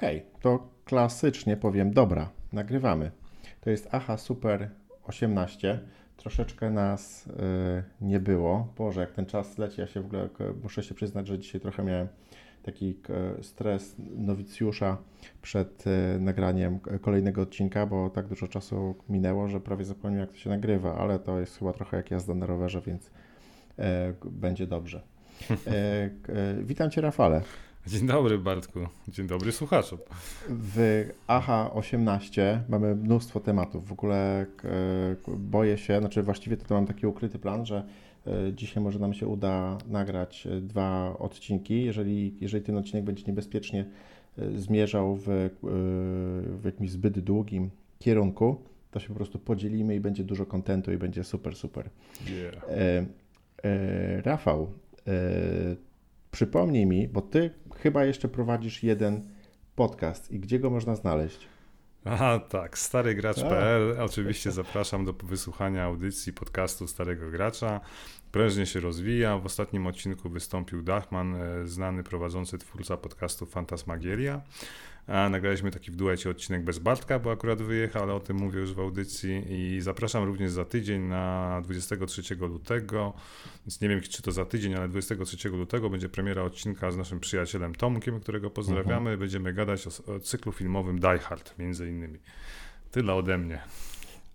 Okej, to klasycznie powiem, dobra, nagrywamy. To jest AHA Super 18. Troszeczkę nas y, nie było. Boże, jak ten czas leci, ja się w ogóle muszę się przyznać, że dzisiaj trochę miałem taki stres nowicjusza przed y, nagraniem kolejnego odcinka, bo tak dużo czasu minęło, że prawie zapomniałem, jak to się nagrywa, ale to jest chyba trochę jak jazda na rowerze, więc e, będzie dobrze. E, e, witam Cię, Rafale. Dzień dobry Bartku, dzień dobry słuchaczom. W AHA 18 mamy mnóstwo tematów. W ogóle k- boję się, znaczy właściwie to, to mam taki ukryty plan, że e, dzisiaj może nam się uda nagrać e, dwa odcinki. Jeżeli, jeżeli ten odcinek będzie niebezpiecznie e, zmierzał w, e, w jakimś zbyt długim kierunku, to się po prostu podzielimy i będzie dużo kontentu i będzie super, super. Yeah. E, e, Rafał, e, przypomnij mi, bo ty chyba jeszcze prowadzisz jeden podcast i gdzie go można znaleźć? Aha, tak, starygracz.pl. Oczywiście zapraszam do wysłuchania audycji podcastu Starego Gracza. Prężnie się rozwija. W ostatnim odcinku wystąpił Dachman, e, znany prowadzący twórca podcastu Fantasmagieria. A nagraliśmy taki w duecie odcinek bez Bartka, bo akurat wyjechał, ale o tym mówię już w audycji. I zapraszam również za tydzień na 23 lutego. Więc nie wiem, czy to za tydzień, ale 23 lutego będzie premiera odcinka z naszym przyjacielem Tomkiem, którego pozdrawiamy. Będziemy gadać o, o cyklu filmowym Die Hard, między innymi. Tyle ode mnie.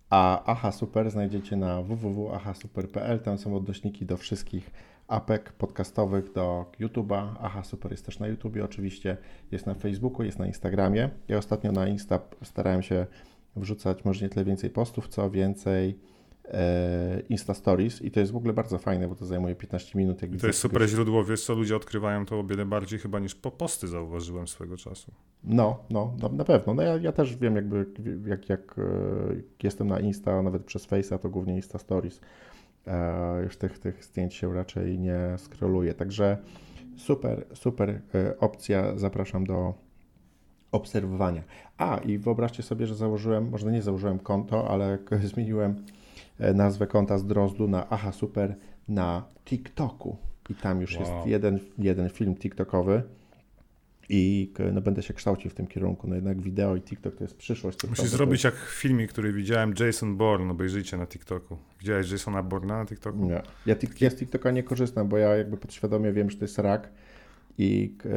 A AHA Super znajdziecie na www.ahasuper.pl. Tam są odnośniki do wszystkich apek podcastowych, do YouTube'a. AHA Super jest też na YouTubie oczywiście, jest na Facebooku, jest na Instagramie. Ja ostatnio na Insta starałem się wrzucać może nie tyle więcej postów, co więcej e, Insta Stories i to jest w ogóle bardzo fajne, bo to zajmuje 15 minut. Jak I to jest super kogoś- źródło, wiesz co, ludzie odkrywają to o wiele bardziej chyba niż po posty zauważyłem swego czasu. No, no, no na pewno. No ja, ja też wiem, jakby jak, jak e, jestem na Insta, nawet przez Face'a, to głównie Insta Stories. E, już tych, tych zdjęć się raczej nie scrolluję. Także super, super e, opcja. Zapraszam do obserwowania. A i wyobraźcie sobie, że założyłem, może nie założyłem konto, ale zmieniłem e, nazwę konta z Drozdu na Aha Super na TikToku. I tam już Wow. jest jeden, jeden film TikTokowy. I no, będę się kształcił w tym kierunku. No jednak wideo i TikTok to jest przyszłość. Musisz prawda, zrobić jak filmik, który widziałem, Jason Bourne, obejrzyjcie na TikToku. Widziałeś Jasona Bourna na TikToku? Nie. Ja, tik- ja z TikToka nie korzystam, bo ja jakby podświadomie wiem, że to jest rak i k-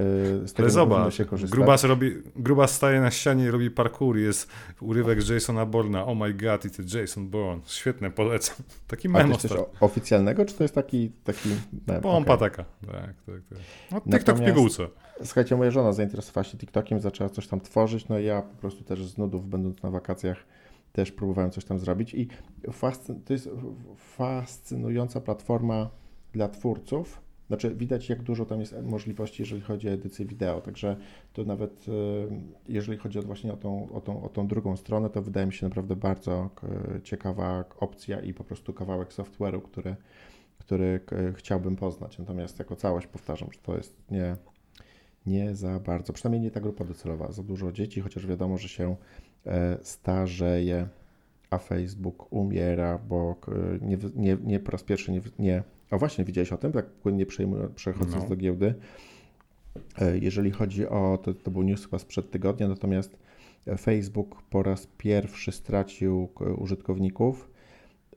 z tego Ale zobacz, się korzystać. Grubas, robi, Grubas staje na ścianie i robi parkour, jest urywek Jasona Bourna, oh my god, i ty Jason Bourne, świetne, polecam. Taki A to mem jest o- oficjalnego, czy to jest taki, taki mem? Pompa Okej. taka. Tak, tak, tak. No, TikTok w Natomiast- pigułce. Słuchajcie, moja żona zainteresowała się TikTokiem, zaczęła coś tam tworzyć, no i ja po prostu też z nudów, będąc na wakacjach, też próbowałem coś tam zrobić i fascy- to jest fascynująca platforma dla twórców. Znaczy widać, jak dużo tam jest możliwości, jeżeli chodzi o edycję wideo, także to nawet e, jeżeli chodzi o właśnie o tą, o, tą, o tą drugą stronę, to wydaje mi się naprawdę bardzo ciekawa opcja i po prostu kawałek software'u, który, który chciałbym poznać. Natomiast jako całość powtarzam, że to jest nie, nie za bardzo, przynajmniej nie ta grupa docelowa, za dużo dzieci, chociaż wiadomo, że się e, starzeje, a Facebook umiera, bo k- nie, nie, nie po raz pierwszy nie, nie. A właśnie, widziałeś o tym, tak płynnie przechodząc No. do giełdy. E, Jeżeli chodzi o, to, to był news chyba sprzed tygodnia, natomiast e, Facebook po raz pierwszy stracił użytkowników,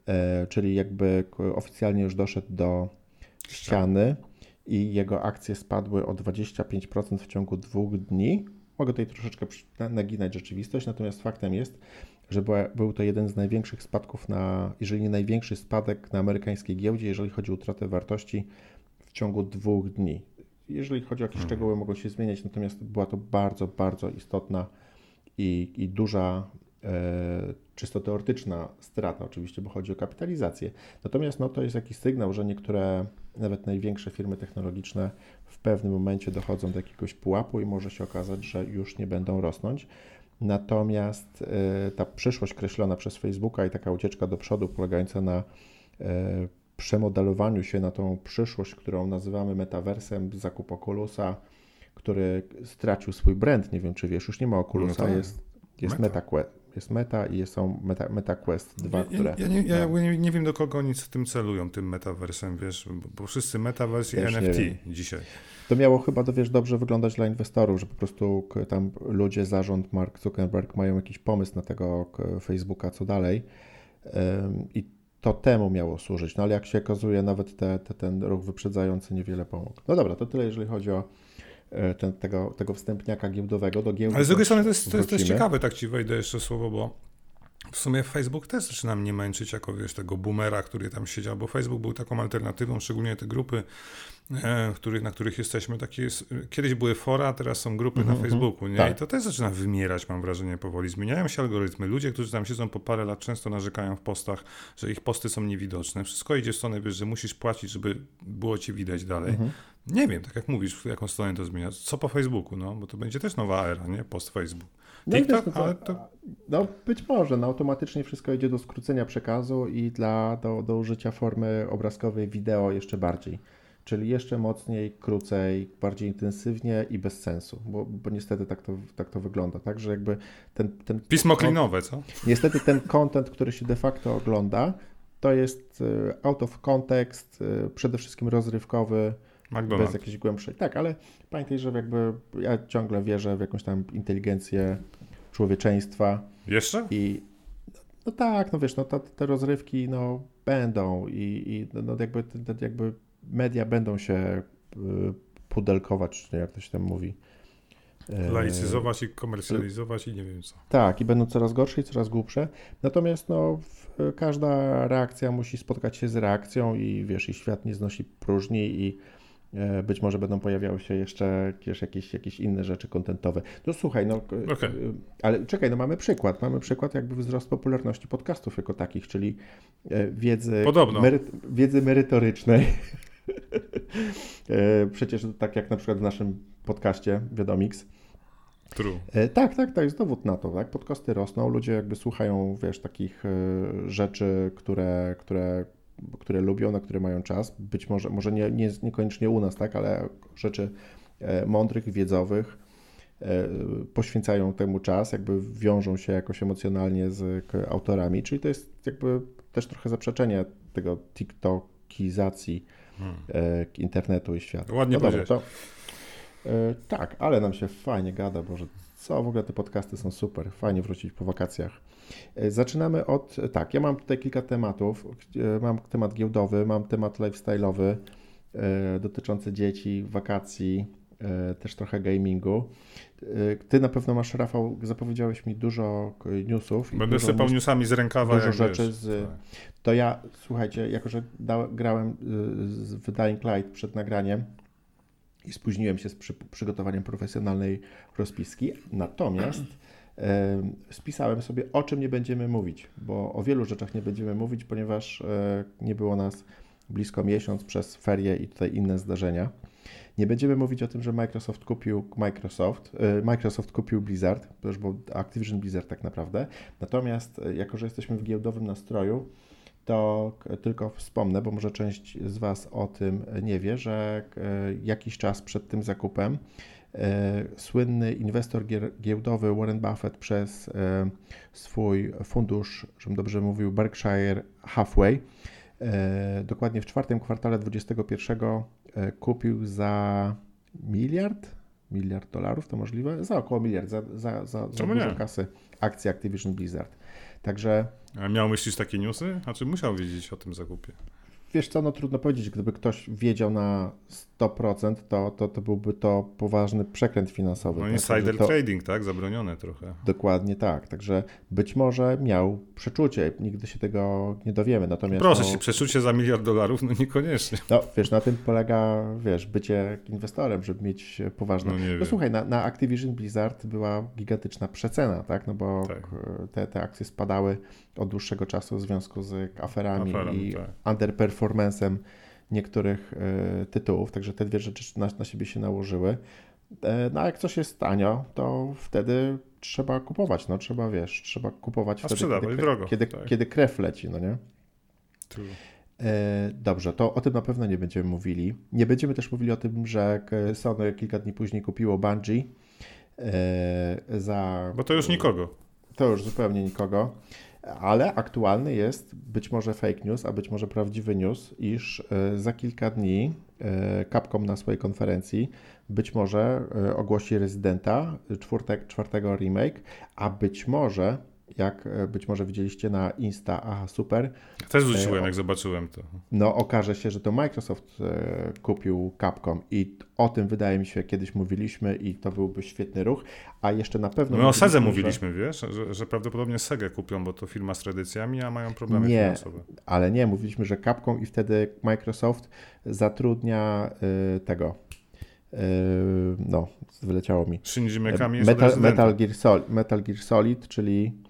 e, czyli jakby oficjalnie już doszedł do ściany i jego akcje spadły o 25% w ciągu dwóch dni. Mogę tutaj troszeczkę naginać rzeczywistość, natomiast faktem jest, że był to jeden z największych spadków na, jeżeli nie największy spadek na amerykańskiej giełdzie, jeżeli chodzi o utratę wartości w ciągu dwóch dni. Jeżeli chodzi o jakieś Mhm. szczegóły, mogą się zmieniać, natomiast była to bardzo, bardzo istotna i, i duża, czysto teoretyczna strata, oczywiście, bo chodzi o kapitalizację. Natomiast no, to jest jakiś sygnał, że niektóre, nawet największe firmy technologiczne w pewnym momencie dochodzą do jakiegoś pułapu i może się okazać, że już nie będą rosnąć. Natomiast e, ta przyszłość kreślona przez Facebooka i taka ucieczka do przodu polegająca na e, przemodelowaniu się na tą przyszłość, którą nazywamy metaversem, zakup Oculusa, który stracił swój brand, nie wiem czy wiesz, już nie ma Oculusa, No tak. jest, jest Meta. Jest Meta i są Meta, Meta Quest 2, ja, które... Ja, nie, ja nie, nie, wiem, do kogo oni z tym celują, tym metaversem, wiesz, bo, wszyscy metaverse i NFT dzisiaj. To miało chyba, to wiesz, dobrze wyglądać dla inwestorów, że po prostu tam ludzie, zarząd, Mark Zuckerberg mają jakiś pomysł na tego Facebooka, co dalej i to temu miało służyć, no ale jak się okazuje, nawet te, te, ten ruch wyprzedzający niewiele pomógł. No dobra, to tyle, jeżeli chodzi o ten, tego, tego wstępniaka giełdowego do giełdy. Ale z drugiej strony to jest, to, jest, to jest ciekawe, tak ci wejdę jeszcze słowo, bo w sumie Facebook też zaczyna mnie męczyć jako, wiesz, tego boomera, który tam siedział, bo Facebook był taką alternatywą, szczególnie te grupy, e, w których, na których jesteśmy, takie jest, kiedyś były fora, teraz są grupy Mhm, na Facebooku, nie? tak. I to też zaczyna wymierać, mam wrażenie, powoli. Zmieniają się algorytmy. Ludzie, którzy tam siedzą po parę lat, często narzekają w postach, że ich posty są niewidoczne. Wszystko idzie w stronę, wiesz, że musisz płacić, żeby było ci widać dalej. Mhm. Nie wiem, tak jak mówisz, w jaką stronę to zmienia. Co po Facebooku, no? Bo to będzie też nowa era, nie? Post Facebook. No TikTok, no, ale to, no być może, no automatycznie wszystko idzie do skrócenia przekazu i dla, do, do użycia formy obrazkowej wideo jeszcze bardziej. Czyli jeszcze mocniej, krócej, bardziej intensywnie i bez sensu, bo, bo niestety tak to, tak to wygląda, tak, że jakby ten, ten Pismo klinowe, co? Niestety ten content, który się de facto ogląda, to jest y, out of context, y, przede wszystkim rozrywkowy, bez McDonald's. jakiejś głębszej. Tak, ale pamiętaj, że jakby ja ciągle wierzę w jakąś tam inteligencję człowieczeństwa Jeszcze? i no tak, no wiesz, no to, te rozrywki no będą i, i no, jakby, te, jakby media będą się y, pudelkować, czy jak to się tam mówi. E, Laicyzować i komercjalizować i nie wiem co. Tak, i będą coraz gorsze i coraz głupsze. Natomiast no, każda reakcja musi spotkać się z reakcją i wiesz, i świat nie znosi próżni i być może będą pojawiały się jeszcze jakieś, jakieś inne rzeczy kontentowe. No słuchaj, no, e, Okej. e, ale czekaj, no mamy przykład. Mamy przykład jakby wzrost popularności podcastów jako takich, czyli e, wiedzy, meryt, wiedzy merytorycznej. E, Przecież tak jak na przykład w naszym podcaście Wiadomix, True. E, Tak, tak, tak, jest dowód na to, tak? Podcasty rosną, ludzie jakby słuchają, wiesz, takich e, rzeczy, które, które, które lubią, na które mają czas, być może, może nie, nie, niekoniecznie u nas, tak, ale rzeczy e, mądrych, wiedzowych, e, poświęcają temu czas, jakby wiążą się jakoś emocjonalnie z autorami, czyli to jest jakby też trochę zaprzeczenie tego TikTokizacji Hmm. e, internetu i świata. Ładnie dobra, powiedziałeś. to, Tak, ale nam się fajnie gada, Boże, co w ogóle te podcasty są super, fajnie wrócić po wakacjach. E, Zaczynamy od, tak, ja mam tutaj kilka tematów. E, Mam temat giełdowy, mam temat lifestyle'owy e, dotyczący dzieci, wakacji, też trochę gamingu. Ty na pewno masz, Rafał, zapowiedziałeś mi dużo newsów. Będę dużo sypał news- newsami z rękawa. dużo rzeczy wiesz. z- Tak. to ja, słuchajcie, jako że da, grałem z Dying Light przed nagraniem i spóźniłem się z przy, przygotowaniem profesjonalnej rozpiski, natomiast spisałem sobie, o czym nie będziemy mówić, bo o wielu rzeczach nie będziemy mówić, ponieważ e, nie było nas blisko miesiąc przez ferie i tutaj inne zdarzenia. Nie będziemy mówić o tym, że Microsoft kupił Microsoft, e, Microsoft kupił Blizzard, to już był Activision Blizzard tak naprawdę. Natomiast e, jako, że jesteśmy w giełdowym nastroju, to tylko wspomnę, bo może część z Was o tym nie wie, że jakiś czas przed tym zakupem słynny inwestor giełdowy Warren Buffett przez e, swój fundusz, żebym dobrze mówił, Berkshire Hathaway, e, dokładnie w czwartym kwartale 2021 e, kupił za miliard, miliard dolarów, to możliwe? Za około miliard, za, za, za, za dużo nie? kasy akcji Activision Blizzard. Także A miał myślisz takie newsy? Znaczy musiał wiedzieć o tym zakupie. Wiesz co, no trudno powiedzieć, gdyby ktoś wiedział na 100%, to, to, to byłby to poważny przekręt finansowy. No tak? insider to, trading, tak? Zabronione trochę. Dokładnie tak, także być może miał przeczucie, nigdy się tego nie dowiemy, natomiast Proszę no, się, przeczucie za miliard dolarów? No niekoniecznie. no wiesz, na tym polega, wiesz, bycie inwestorem, żeby mieć poważne... No nie No wiem. słuchaj, na, na Activision Blizzard była gigantyczna przecena, tak, no bo Tak. te, te akcje spadały od dłuższego czasu w związku z aferami Aferami, i tak. underperformancem niektórych e, tytułów, także te dwie rzeczy na, na siebie się nałożyły. E, no a jak coś jest tanio, to wtedy trzeba kupować, no trzeba, wiesz, trzeba kupować A wtedy, kiedy, drogo, kiedy, tak. kiedy krew leci, no nie? True. E, Dobrze, to o tym na pewno nie będziemy mówili. Nie będziemy też mówili o tym, że Sony kilka dni później kupiło Bungie za... Bo to już nikogo. to już zupełnie nikogo. Ale aktualny jest być może fake news, a być może prawdziwy news, iż e, za kilka dni e, Capcom na swojej konferencji być może e, ogłosi rezydenta czwartego remake, a być może jak e, być może widzieliście na Insta, aha, super. Też rzuciłem, e, jak zobaczyłem to. No, okaże się, że to Microsoft e, kupił Capcom i o tym wydaje mi się kiedyś mówiliśmy i to byłby świetny ruch, a jeszcze na pewno... My o Sedze mówiliśmy, wiesz, że, że prawdopodobnie Segę kupią, bo to firma z tradycjami, a mają problemy nie, finansowe. ale nie, mówiliśmy, że Capcom i wtedy Microsoft zatrudnia y, tego no, wyleciało mi. Shinji Mikami jest Metal, Metal, Gear Solid, Metal Gear Solid, czyli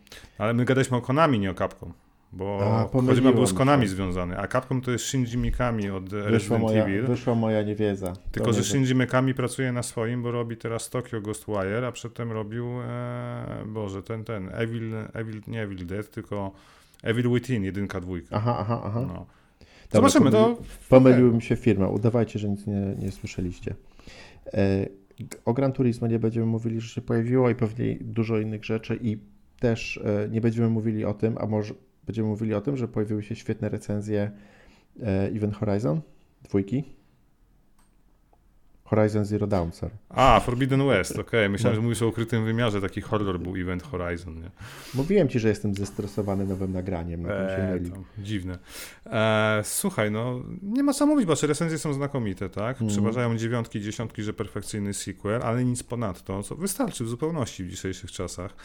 ale my gadaliśmy o Konami, nie o Capcom. Bo choćby był z Konami się. związany, a Capcom to jest Shinji Mikami od wyszła Resident moja, Evil. Wyszła moja niewiedza. Tylko, że Shinji Mikami pracuje na swoim, bo robi teraz Tokyo Ghostwire, a przedtem robił, e, Boże, ten, ten, Evil, Evil, nie Evil Dead, tylko Evil Within, jedynka, dwójka. Aha, aha, aha. No. Zobaczymy, to... Pomyliły mi się firma, udawajcie, że nic nie, nie słyszeliście. E, o Gran Turismo nie będziemy mówili, że się pojawiło i pewnie dużo innych rzeczy i też e, nie będziemy mówili o tym, a może będziemy mówili o tym, że pojawiły się świetne recenzje e, Event Horizon dwójki. Horizon Zero Dawn, sorry. A, Forbidden West, okej. Okay. Myślałem, no. że mówisz o ukrytym wymiarze, taki horror był Event Horizon, nie? Mówiłem ci, że jestem zestresowany nowym nagraniem, na eee, się myli. Dziwne. Eee, słuchaj, no nie ma co mówić, bo recenzje są znakomite, tak? Mm. Przeważają dziewiątki, dziesiątki, że perfekcyjny sequel, ale nic ponadto, co wystarczy w zupełności w dzisiejszych czasach.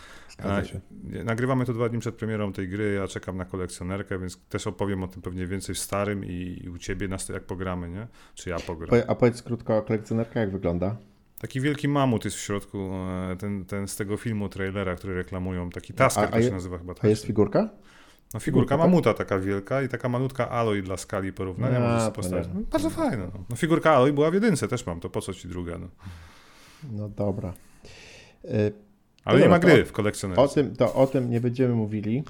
Eee, nagrywamy to dwa dni przed premierą tej gry, ja czekam na kolekcjonerkę, więc też opowiem o tym pewnie więcej w starym i, i u ciebie, na, jak pogramy, nie? Czy ja pogram. A powiedz krótko o kolekcjonerce kolekcjonerka jak wygląda? Taki wielki mamut jest w środku, e, ten, ten z tego filmu, trailera, który reklamują, taki Tasker to się nazywa chyba. A jest figurka? No figurka, figurka mamuta taka wielka i taka malutka Alloy dla skali porównania. A, możesz postawić. No, bardzo fajna. No. no. figurka Alloy była w jedynce, też mam, to po co ci druga? No, no dobra. Y Ale nie ma gry w kolekcjonerze. O tym, to o tym nie będziemy mówili.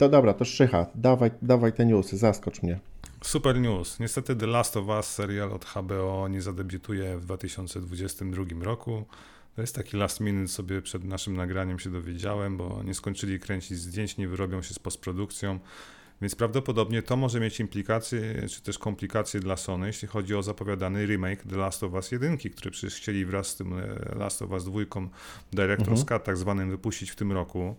To dobra, to Szycha, dawaj, dawaj te newsy, zaskocz mnie. Super news. Niestety The Last of Us, serial od HBO, nie zadebiutuje w 2022 roku. To jest taki last minute sobie przed naszym nagraniem się dowiedziałem, bo nie skończyli kręcić zdjęć, nie wyrobią się z postprodukcją. Więc prawdopodobnie to może mieć implikacje, czy też komplikacje dla Sony, jeśli chodzi o zapowiadany remake The Last of Us 1, który przecież chcieli wraz z tym e, Last of Us 2 Director's mhm. Tak zwanym wypuścić w tym roku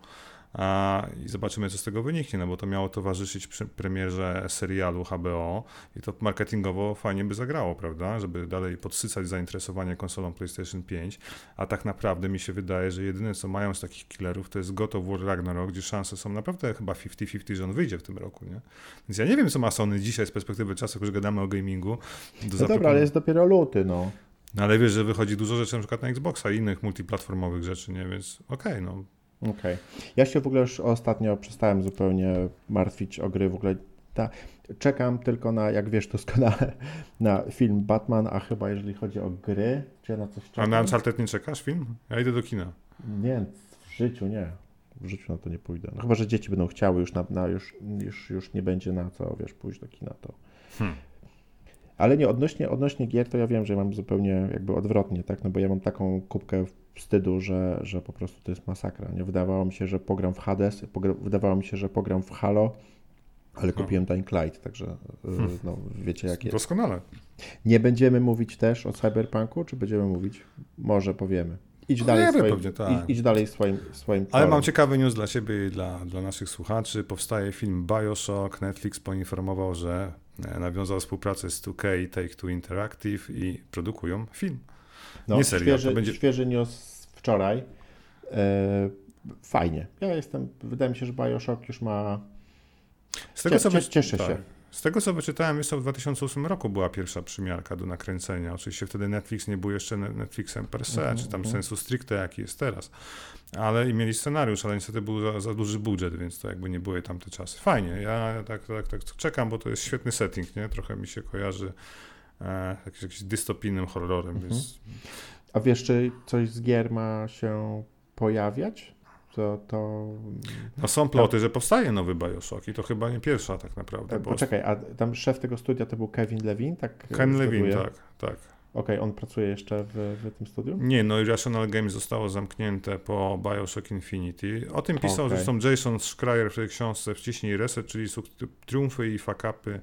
i zobaczymy, co z tego wyniknie, no bo to miało towarzyszyć premierze serialu HBO i to marketingowo fajnie by zagrało, prawda, żeby dalej podsycać zainteresowanie konsolą PlayStation 5, a tak naprawdę mi się wydaje, że jedyne, co mają z takich killerów, to jest God of War Ragnarok, gdzie szanse są naprawdę chyba 50-50, że on wyjdzie w tym roku, nie? Więc ja nie wiem, co ma Sony dzisiaj z perspektywy czasu, jak już gadamy o gamingu. no dobra, ale jest dopiero luty, no. No ale wiesz, że wychodzi dużo rzeczy na przykład na Xboxa i innych multiplatformowych rzeczy, nie? Więc okej, okay, no Okej. Okay. Ja się w ogóle już ostatnio przestałem zupełnie martwić o gry. W ogóle ta, czekam tylko na, jak wiesz doskonale, na film Batman, a chyba jeżeli chodzi o gry, czy ja na coś czekam. A na Uncharted nie czekasz film? Ja idę do kina. Nie, w życiu nie. W życiu na to nie pójdę. No chyba, że dzieci będą chciały, już, na, na już, już, już nie będzie na co, wiesz, pójść do kina, to... Hmm. Ale nie, odnośnie, odnośnie gier, to ja wiem, że mam zupełnie jakby odwrotnie, tak? No bo ja mam taką kubkę wstydu, że, że po prostu to jest masakra. Nie wydawało mi się, że pogram w Hades, pogra, wydawało mi się, że pogram w Halo, ale no. kupiłem Dying Light, także y, hmm. no, wiecie jak jest. Doskonale. Nie będziemy mówić też o Cyberpunku, czy będziemy mówić? Może powiemy. Idź dalej, no, swoim, pewnie, tak. idź, idź, dalej swoim, swoim Ale mam ciekawy news dla Ciebie i dla, dla naszych słuchaczy. Powstaje film Bioshock. Netflix poinformował, że e, nawiązał współpracę z 2K Take-Two Interactive i produkują film. No, nie serial, świeży, będzie... świeży news wczoraj. E, fajnie. Ja jestem, wydaje mi się, że Bioshock już ma... Z tego, Cie, co cieszę tak. się. Z tego co wyczytałem, jeszcze w 2008 roku była pierwsza przymiarka do nakręcenia. Oczywiście wtedy Netflix nie był jeszcze Netflixem per se, mm -hmm. czy tam mhm. sensu stricte, jaki jest teraz. Ale i mieli scenariusz, ale niestety był za, za, duży budżet, więc to jakby nie były tamte czasy. Fajnie, ja tak, tak, tak czekam, bo to jest świetny setting, nie? Trochę mi się kojarzy e, jakimś, jakimś dystopijnym horrorem, -hmm. więc... A wiesz, czy coś z gier ma się pojawiać? to... to no są ploty, że powstaje nowy Bioshock i to chyba nie pierwsza tak naprawdę. Bo... Poczekaj, a tam szef tego studia to był Kevin Levin, tak? Ken Levin, tak, tak. Okej, on pracuje jeszcze w, w tym studium? Nie, no Irrational Games zostało zamknięte po Bioshock Infinity. O tym pisał Okej. zresztą Jason Schreier w tej książce Wciśnij Reset, czyli triumfy i fuck-upy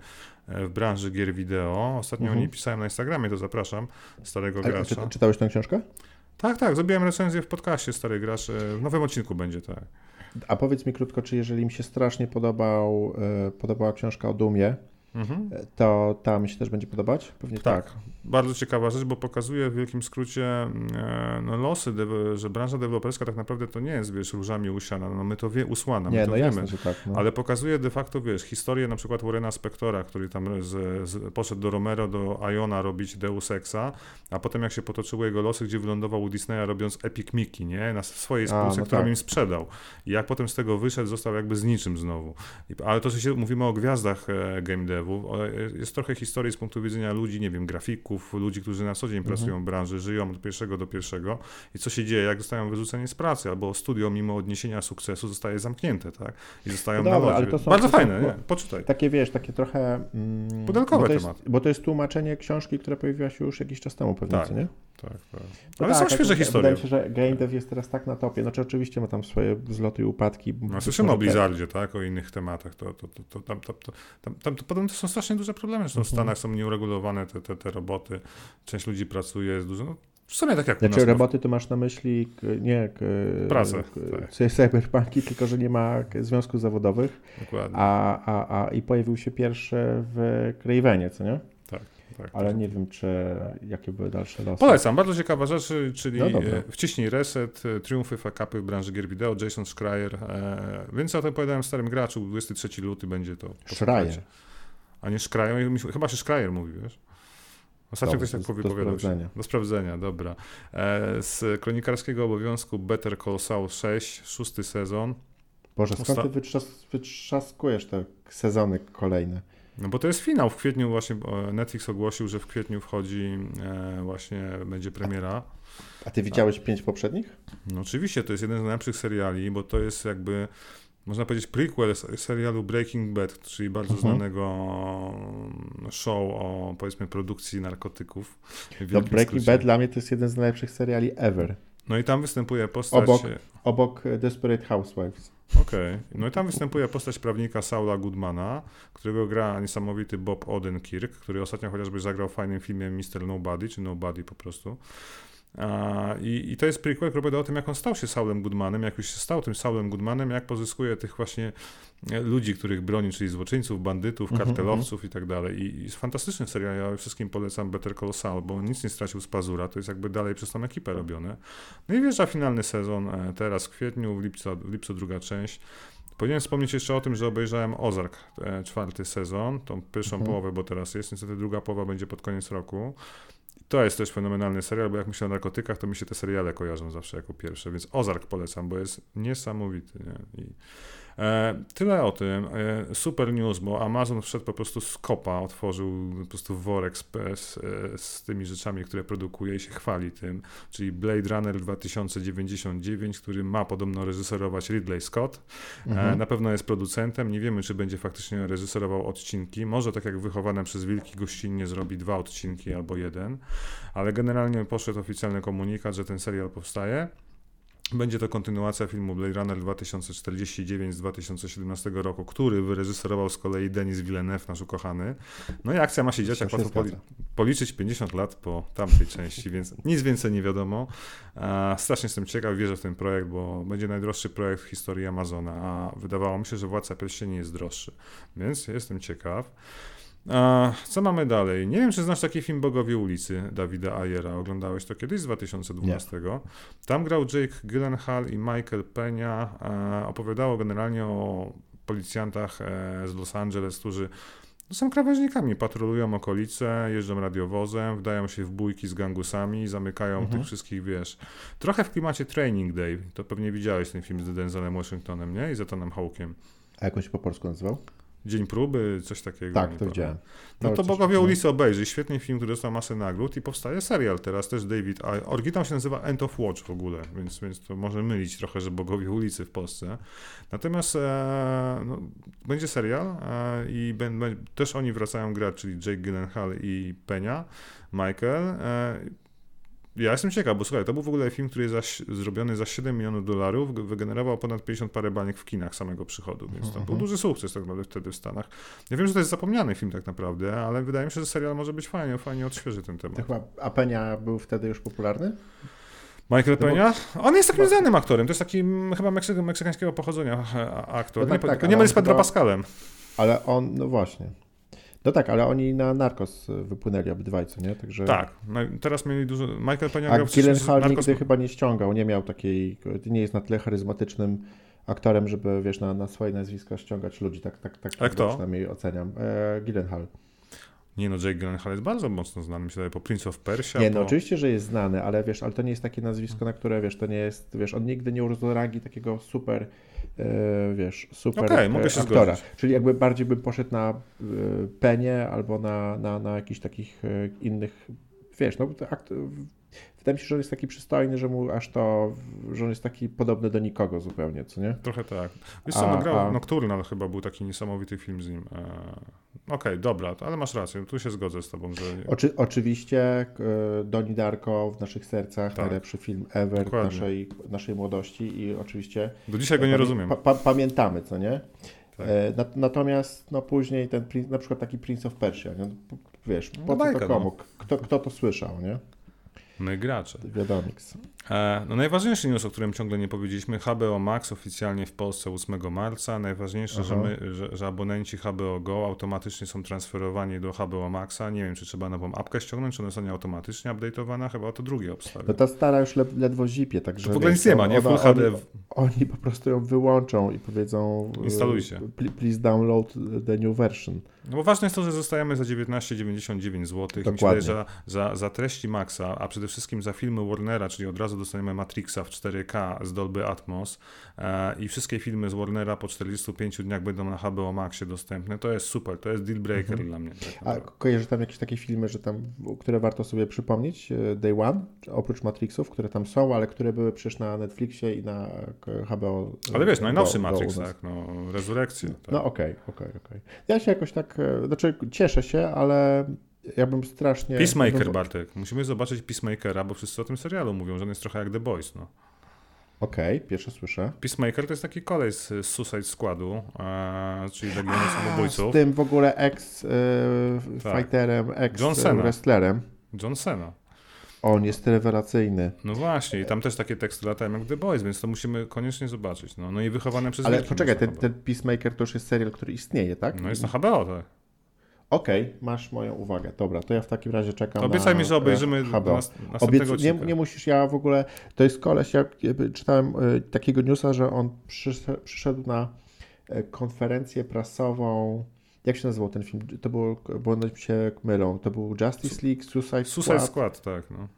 e, w branży gier wideo. Ostatnio Mhm. o niej pisałem na Instagramie, to zapraszam starego A, czy, gracza. czytałeś tę książkę? Tak, tak, zrobiłem recenzję w podcaście Stary Gracz. e, W nowym odcinku będzie, tak. A powiedz mi krótko, czy jeżeli mi się strasznie podobał, e, podobała książka o Dumie, Mhm. e, to ta mi się też będzie podobać? Pewnie Tak. tak. Bardzo ciekawa rzecz, bo pokazuje w wielkim skrócie e, no, losy, że branża deweloperska tak naprawdę to nie jest, wiesz, różami usiana. No my to wie, usłana, my Nie, to no wiemy. jasne, że tak. No. Ale pokazuje de facto, wiesz, historię na przykład Warrena Spectora, który tam z, z, poszedł do Romero, do Iona robić Deus Exa, a potem jak się potoczyły jego losy, gdzie wylądował u Disneya robiąc Epic Mickey, nie? Na swojej A, spółce, no którą tak. im sprzedał. I jak potem z tego wyszedł, został jakby z niczym znowu. Ale to, że się mówimy o gwiazdach e, game devu, jest trochę historii z punktu widzenia ludzi, nie wiem, grafików, ludzi, którzy na co dzień Mhm. pracują w branży, żyją od pierwszego do pierwszego i co się dzieje, jak zostają wyrzuceni z pracy, albo studio mimo odniesienia sukcesu zostaje zamknięte, tak? I zostają No na dobra, lodzie. ale to są- Bardzo fajne, nie? Poczytaj. Takie wiesz, takie trochę. Mm, Pudelkowe bo to jest. Bo to jest tłumaczenie książki, która pojawiła się już jakiś czas temu pewnie, Tak. nie? Tak, tak. No Ale tak, są świeże tak, historie. Wydaje mi się, że game dev jest teraz tak na topie. Znaczy oczywiście ma tam swoje wzloty i upadki. No, słyszymy o Blizzardzie, tak, o innych tematach, to, to, to, to, tam, to, tam, tam to potem to są strasznie duże problemy, że w Mhm. Stanach są nieuregulowane te, te, te roboty, część ludzi pracuje, jest dużo, no, w sumie tak jak u Znaczy nas. roboty to masz na myśli nie Pracę, k- tak. cyberpunki, tylko że nie ma związków zawodowych, Dokładnie, a, a, a i pojawił się pierwszy w Cravenie, co nie? tak, tak. Ale tak. nie wiem, czy jakie były dalsze losy. Polecam, bardzo ciekawa rzecz, czyli No e, wciśnij reset, e, triumfy, fakapy w branży gier wideo, Jason Schreier, e, więc o tym opowiadałem Starym Graczu, 23 luty będzie to. Schreier. A nie się- chyba się Schreier mówi, wiesz? Ostatnio ktoś tak do- do sprawdzenia. Do sprawdzenia, dobra. E, z kronikarskiego obowiązku Better Call Saul 6, szósty sezon. Boże, skąd Osta- ty wytrzas, wytrzaskujesz te sezony kolejne? No bo to jest finał. W kwietniu właśnie Netflix ogłosił, że w kwietniu wchodzi e, właśnie, będzie premiera. A ty widziałeś pięć poprzednich? No oczywiście, to jest jeden z najlepszych seriali, bo to jest jakby, można powiedzieć, prequel serialu Breaking Bad, czyli bardzo Mhm. znanego mm, show o, powiedzmy, produkcji narkotyków. No, Breaking skrócie. Bad dla mnie to jest jeden z najlepszych seriali ever. No i tam występuje postać... Obok. Obok e, Desperate Housewives. Okej. No i tam występuje postać prawnika Saula Goodmana, którego gra niesamowity Bob Odenkirk, który ostatnio chociażby zagrał w fajnym filmie Mr. Nobody, czy Nobody po prostu. I, I to jest prequel, który opowiada o tym, jak on stał się Saulem Goodmanem, jak już się stał tym Saulem Goodmanem, jak pozyskuje tych właśnie e, ludzi, których broni, czyli złoczyńców, bandytów, Mhm, kartelowców i tak dalej. I, jest fantastyczny serial, ja wszystkim polecam Better Call Saul, bo on nic nie stracił z pazura, to jest jakby dalej przez tą ekipę robione. No i wjeżdża finalny sezon e, teraz w kwietniu, w lipcu, w lipcu druga część. Powinienem wspomnieć jeszcze o tym, że obejrzałem Ozark, e, czwarty sezon, tą pierwszą Mhm. połowę, bo teraz jest, niestety druga połowa będzie pod koniec roku. To jest też fenomenalny serial, bo jak myślę o narkotykach, to mi się te seriale kojarzą zawsze jako pierwsze, więc Ozark polecam, bo jest niesamowity. Nie? I, tyle o tym. E, super news, bo Amazon wszedł po prostu z kopa, otworzył po prostu worek z, z, e, z tymi rzeczami, które produkuje i się chwali tym, czyli Blade Runner 2099, który ma podobno reżyserować Ridley Scott. E, Mhm. Na pewno jest producentem. Nie wiemy, czy będzie faktycznie reżyserował odcinki. Może tak jak wychowane przez Wilki gościnnie zrobi dwa odcinki albo jeden, ale generalnie poszedł oficjalny komunikat, że ten serial powstaje. Będzie to kontynuacja filmu Blade Runner 2049 z 2017 roku, który wyreżyserował z kolei Denis Villeneuve, nasz ukochany. No i akcja ma się dziać, jak łatwo poli- policzyć 50 lat po tamtej części, więc nic więcej nie wiadomo. A strasznie jestem ciekaw, wierzę w ten projekt, bo będzie najdroższy projekt w historii Amazona, a wydawało mi się, że Władca Pierścieni jest droższy, więc jestem ciekaw. A, co mamy dalej? Nie wiem, czy znasz taki film Bogowie ulicy Dawida Ayera. Oglądałeś to kiedyś z 2012. Tam grał Jake Gyllenhaal i Michael Peña. E, opowiadało generalnie o policjantach e, z Los Angeles, którzy no, są krawężnikami, patrolują okolice, jeżdżą radiowozem, wdają się w bójki z gangusami, zamykają Mhm. tych wszystkich, wiesz, trochę w klimacie Training Day. To pewnie widziałeś ten film z Denzelem Washingtonem, nie? I Zetonem Hawkiem. A jak on się po polsku nazywał? Dzień próby, coś takiego. Tak, to widziałem. No to Bogowie ulicy obejrzyj. Świetny film, który dostał masę nagród i powstaje serial teraz też David. A oryginał się nazywa End of Watch w ogóle, więc, więc to może mylić trochę, że Bogowie ulicy w Polsce. Natomiast e, no, będzie serial e, i ben, ben, też oni wracają grać, czyli Jake Gyllenhaal i Penia, Michael. E, ja jestem ciekaw, bo słuchaj, to był w ogóle film, który jest za, zrobiony za 7 milionów dolarów, wygenerował ponad 50 parę baniek w kinach samego przychodu, więc to był Mhm. duży sukces tak naprawdę wtedy w Stanach. Ja wiem, że to jest zapomniany film tak naprawdę, ale wydaje mi się, że serial może być fajnie, fajnie odświeży ten temat. To chyba, a Penia był wtedy już popularny? Michael bo- Peña? On jest takim znanym aktorem, to jest taki chyba meksyk, meksykańskiego pochodzenia aktor. No tak, nie, tak, nie myli z Pedro chyba- Pascalem. Ale on, no właśnie. No tak, ale oni na Narcos y, wypłynęli obydwaj, co nie? Także... Tak, no, teraz mieli dużo... Michael Peña A grał Gyllenhaal Narcos- nigdy chyba nie ściągał, nie miał takiej, nie jest na tyle charyzmatycznym aktorem, żeby, wiesz, na, na swoje nazwisko ściągać ludzi, tak, tak, tak, tak kto? przynajmniej oceniam. E, Gyllenhaal. Nie no, Jake Gyllenhaal jest bardzo mocno znany, myślę, po Prince of Persia. Nie, po... no oczywiście, że jest znany, ale wiesz, ale to nie jest takie nazwisko, na które, wiesz, to nie jest, wiesz, on nigdy nie urósł do rangi takiego super, e, wiesz, super e, mogę się aktora. zgodzić. Czyli jakby bardziej bym poszedł na e, Penie albo na, na, na jakichś takich e, innych, wiesz, no to akt, wydaje mi się, że on jest taki przystojny, że mu aż to, że on jest taki podobny do nikogo zupełnie, co nie? Trochę tak. Wiesz co, A- no grał a- Nocturnal chyba był taki niesamowity film z nim. E... Okej, dobra, ale masz rację, tu się zgodzę z tobą, że... Oczy, oczywiście e, Doni Darko w naszych sercach, Tak. najlepszy film ever Dokładnie. naszej, naszej młodości i oczywiście Do dzisiaj go nie Pamię- rozumiem. Pa, pa, pamiętamy, co nie? Tak. E, nat- natomiast no, później ten, na przykład taki Prince of Persia, nie? Wiesz, No po co bajka, to no. komu? Kto, kto to słyszał, nie? My gracze. Wiadomiks. E, no najważniejszy news, o którym ciągle nie powiedzieliśmy, HBO Max oficjalnie w Polsce 8 marca. Najważniejsze, że, my, że, że abonenci HBO Go automatycznie są transferowani do HBO Maxa. Nie wiem, czy trzeba nową apkę ściągnąć, czy ona zostanie automatycznie update'owana, chyba to drugie obstawia. No ta stara już le- ledwo zipie, także... To w ogóle nic nie ma, nie? Full HD. Oni, oni po prostu ją wyłączą i powiedzą... e, Instalujcie. pl- Please download the new version. No bo ważne jest to, że zostajemy za 19,99 zł. Dokładnie. wydaje, że za, za treści Maxa, a przede wszystkim za filmy Warnera, czyli od razu dostaniemy Matrixa w 4K z Dolby Atmos i wszystkie filmy z Warnera po 45 dniach będą na HBO Maxie dostępne. To jest super, to jest deal breaker Mhm. dla mnie. Tak A kojarzy tam jakieś takie filmy, że tam, które warto sobie przypomnieć? e, Day One, oprócz Matrixów, które tam są, ale które były przecież na Netflixie i na HBO. Ale wiesz, najnowszy Matrix, tak, no, rezurekcja. Tak. No okej, okej, okej. Ja się jakoś tak, e, znaczy cieszę się, ale ja bym strasznie... Peacemaker, no, Bartek. Musimy zobaczyć Peacemakera, bo wszyscy o tym serialu mówią, że on jest trochę jak The Boys. No. Okej, pierwsze słyszę. Peacemaker to jest taki kolej z Suicide Squadu, e, czyli Legionu Samobójców. z tym w ogóle Tak. ex-fighterem, Cena. ex-wrestlerem. John Cena. On jest rewelacyjny. No właśnie, i tam też takie teksty latają jak The Boys, więc to musimy koniecznie zobaczyć. No, no i wychowane przez Ale poczekaj, ten, ten Peacemaker to już jest serial, który istnieje, tak? No jest na HBO, tak. Okej, masz moją uwagę. Dobra, to ja w takim razie czekam Obiecaj na mi, że obejrzymy e, do HBO. nas, Obiecu, nie, nie musisz, ja w ogóle, to jest koleś, ja jakby czytałem e, takiego newsa, że on przyszedł, na e, konferencję prasową, jak się nazywał ten film? To było, bo one się mylą, to był Justice League, Suicide, Suicide Squad, Squad, tak. No.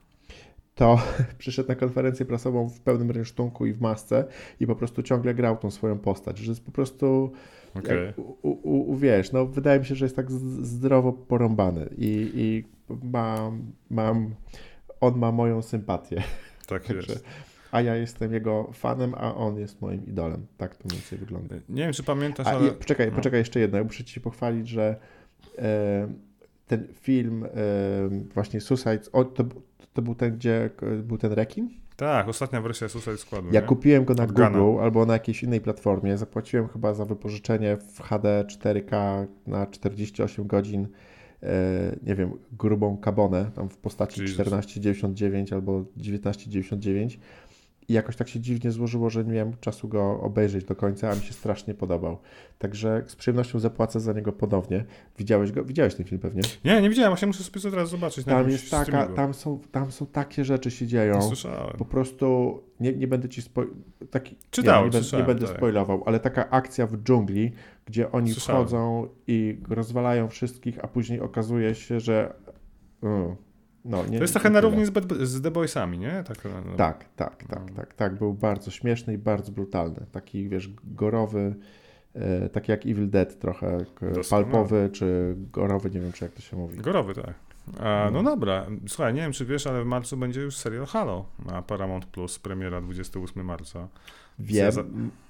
to przyszedł na konferencję prasową w pełnym rynsztunku i w masce i po prostu ciągle grał tą swoją postać, że jest po prostu, Okej. jak, u, u, u, wiesz, no wydaje mi się, że jest tak zdrowo porąbany i, i mam, mam, on ma moją sympatię. Tak jest. a ja jestem jego fanem, a on jest moim idolem. Tak to mniej więcej wygląda. Nie wiem, czy pamiętasz, A, ale... i, poczekaj, no. poczekaj jeszcze jedno. Ja muszę ci pochwalić, że e, ten film, e, właśnie Suicide, o, to, to był ten, gdzie e, był ten rekin? Tak, ostatnia wersja Suicide Squadu. Ja nie? kupiłem go na Od Gana. Google albo na jakiejś innej platformie. Zapłaciłem chyba za wypożyczenie w HD 4K na 48 godzin. E, nie wiem, grubą kabonę, tam w postaci Jesus. 1499 albo 1999 i jakoś tak się dziwnie złożyło, że nie miałem czasu go obejrzeć do końca, a mi się strasznie podobał. Także z przyjemnością zapłacę za niego ponownie. Widziałeś go? Widziałeś ten film pewnie? Nie, nie widziałem, właśnie muszę sobie to teraz zobaczyć. Tam jest taka, tam są, tam są takie rzeczy się dzieją. Nie słyszałem. Po prostu nie, nie będę ci spo... taki, Czytałem, nie, nie, będę, nie będę tak. spoilował, ale taka akcja w dżungli, gdzie oni Słyszałem. wchodzą i rozwalają wszystkich, a później okazuje się, że mm, no, nie, To jest trochę na równi z, z The Boysami, nie? Tak, no. Tak, tak, tak, No. tak, tak. Był bardzo śmieszny i bardzo brutalny. Taki, wiesz, gorowy, e, takie jak Evil Dead trochę, Doskonale. palpowy czy gorowy, nie wiem czy jak to się mówi. Gorowy, tak. A, no No. dobra, słuchaj, nie wiem czy wiesz, ale w marcu będzie już serial Halo na Paramount Plus, premiera 28 marca. Wiem, za-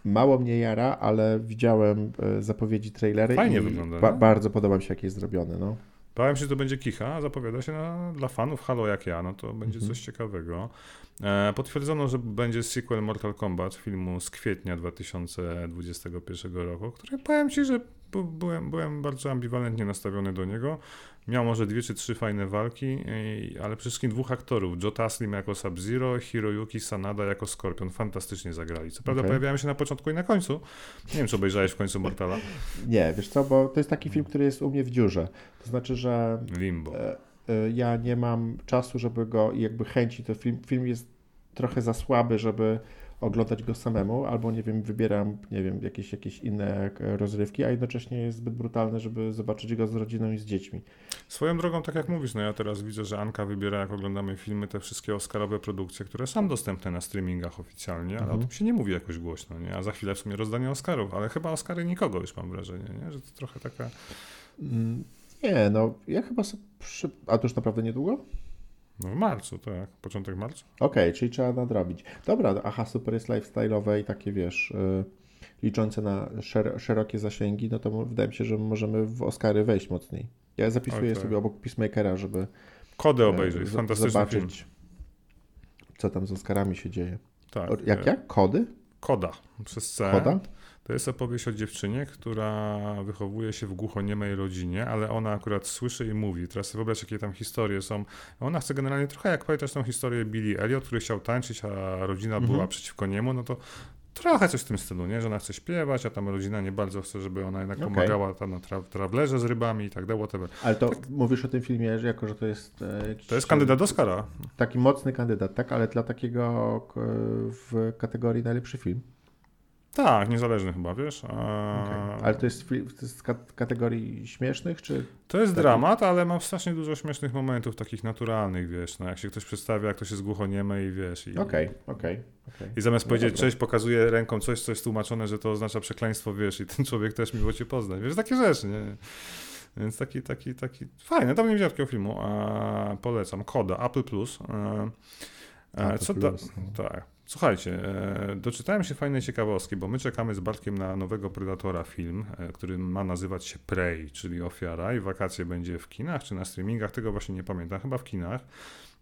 mało mnie jara, ale widziałem e, zapowiedzi, trailery Fajnie i wygląda, ba- bardzo podoba mi się jak jest zrobiony, no. Bałem się, że to będzie kicha, a zapowiada się na, dla fanów Halo jak ja, no to będzie Mhm. coś ciekawego. E, potwierdzono, że będzie sequel Mortal Kombat filmu z kwietnia 2021 roku, który powiem Ci, że byłem, byłem bardzo ambiwalentnie nastawiony do niego. Miał może dwie czy trzy fajne walki, ale przede wszystkim dwóch aktorów. Joe Taslim jako Sub-Zero, Hiroyuki Sanada jako Scorpion. Fantastycznie zagrali. Co prawda Okej. pojawiają się na początku i na końcu. Nie wiem, czy obejrzałeś w końcu Mortala. Nie, wiesz co, bo to jest taki film, który jest u mnie w dziurze. To znaczy, że Limbo. e, e, ja nie mam czasu, żeby go i jakby chęci, to film, film jest trochę za słaby, żeby oglądać go samemu, albo nie wiem, wybieram, nie wiem, jakieś, jakieś inne e, rozrywki, a jednocześnie jest zbyt brutalny, żeby zobaczyć go z rodziną i z dziećmi. Swoją drogą, tak jak mówisz, no ja teraz widzę, że Anka wybiera, jak oglądamy filmy, te wszystkie Oscarowe produkcje, które są dostępne na streamingach oficjalnie, ale Mhm. o tym się nie mówi jakoś głośno, nie? A za chwilę w sumie rozdanie Oscarów, ale chyba Oscary nikogo już mam wrażenie, nie? Że to trochę taka... Mm, Nie, no, ja chyba sobie przy... A to już naprawdę niedługo? No w marcu, tak? Początek marca? Okej, czyli trzeba nadrobić. Dobra, aha, super jest lifestyle'owe i takie, wiesz, y, liczące na szer- szerokie zasięgi, no to wydaje mi się, że możemy w Oscary wejść mocniej. Ja zapisuję Okej. sobie obok Peacemakera, żeby Kodę e, obejrzeć, z- fantastyczny film. zobaczyć, co tam z Oscarami się dzieje. Tak. O, jak, e, jak? Kody? Koda, przez C. Koda? To jest opowieść o dziewczynie, która wychowuje się w głuchoniemej rodzinie, ale ona akurat słyszy i mówi. Teraz sobie wyobraź, jakie tam historie są. Ona chce generalnie trochę jak pamiętasz tą historię Billy Elliot, który chciał tańczyć, a rodzina Mhm. była przeciwko niemu, no to trochę coś w tym stylu, nie? Że ona chce śpiewać, a tam rodzina nie bardzo chce, żeby ona jednak Okej. pomagała tam na tra- trawlerze z rybami i tak dalej, whatever. Ale to mówisz o tym filmie, że jako, że to jest e, To jest kandydat do Oscara. taki mocny kandydat, tak? Ale dla takiego w kategorii najlepszy film. Tak, niezależny chyba, wiesz? A... Okay. Ale to jest, to jest z kat- kategorii śmiesznych, czy To jest Taki- dramat, ale ma strasznie dużo śmiesznych momentów, takich naturalnych, wiesz, no jak się ktoś przedstawia, jak ktoś jest głuchoniemy i wiesz. I, Okej, okej, okej. I zamiast No powiedzieć dobra. cześć, pokazuje ręką coś, co jest tłumaczone, że to oznacza przekleństwo, wiesz, i ten człowiek też miło cię poznać. Wiesz, takie rzeczy, nie? Więc taki, taki, taki, fajny, dawno nie widziałem takiego filmu, a polecam. Koda, Apple Plus. E, e, Apple co da, Plus, no. tak. Słuchajcie, e, doczytałem się fajnej ciekawostki, bo my czekamy z Bartkiem na nowego Predatora film, e, który ma nazywać się Prey, czyli Ofiara i wakacje będzie w kinach czy na streamingach, tego właśnie nie pamiętam, chyba w kinach.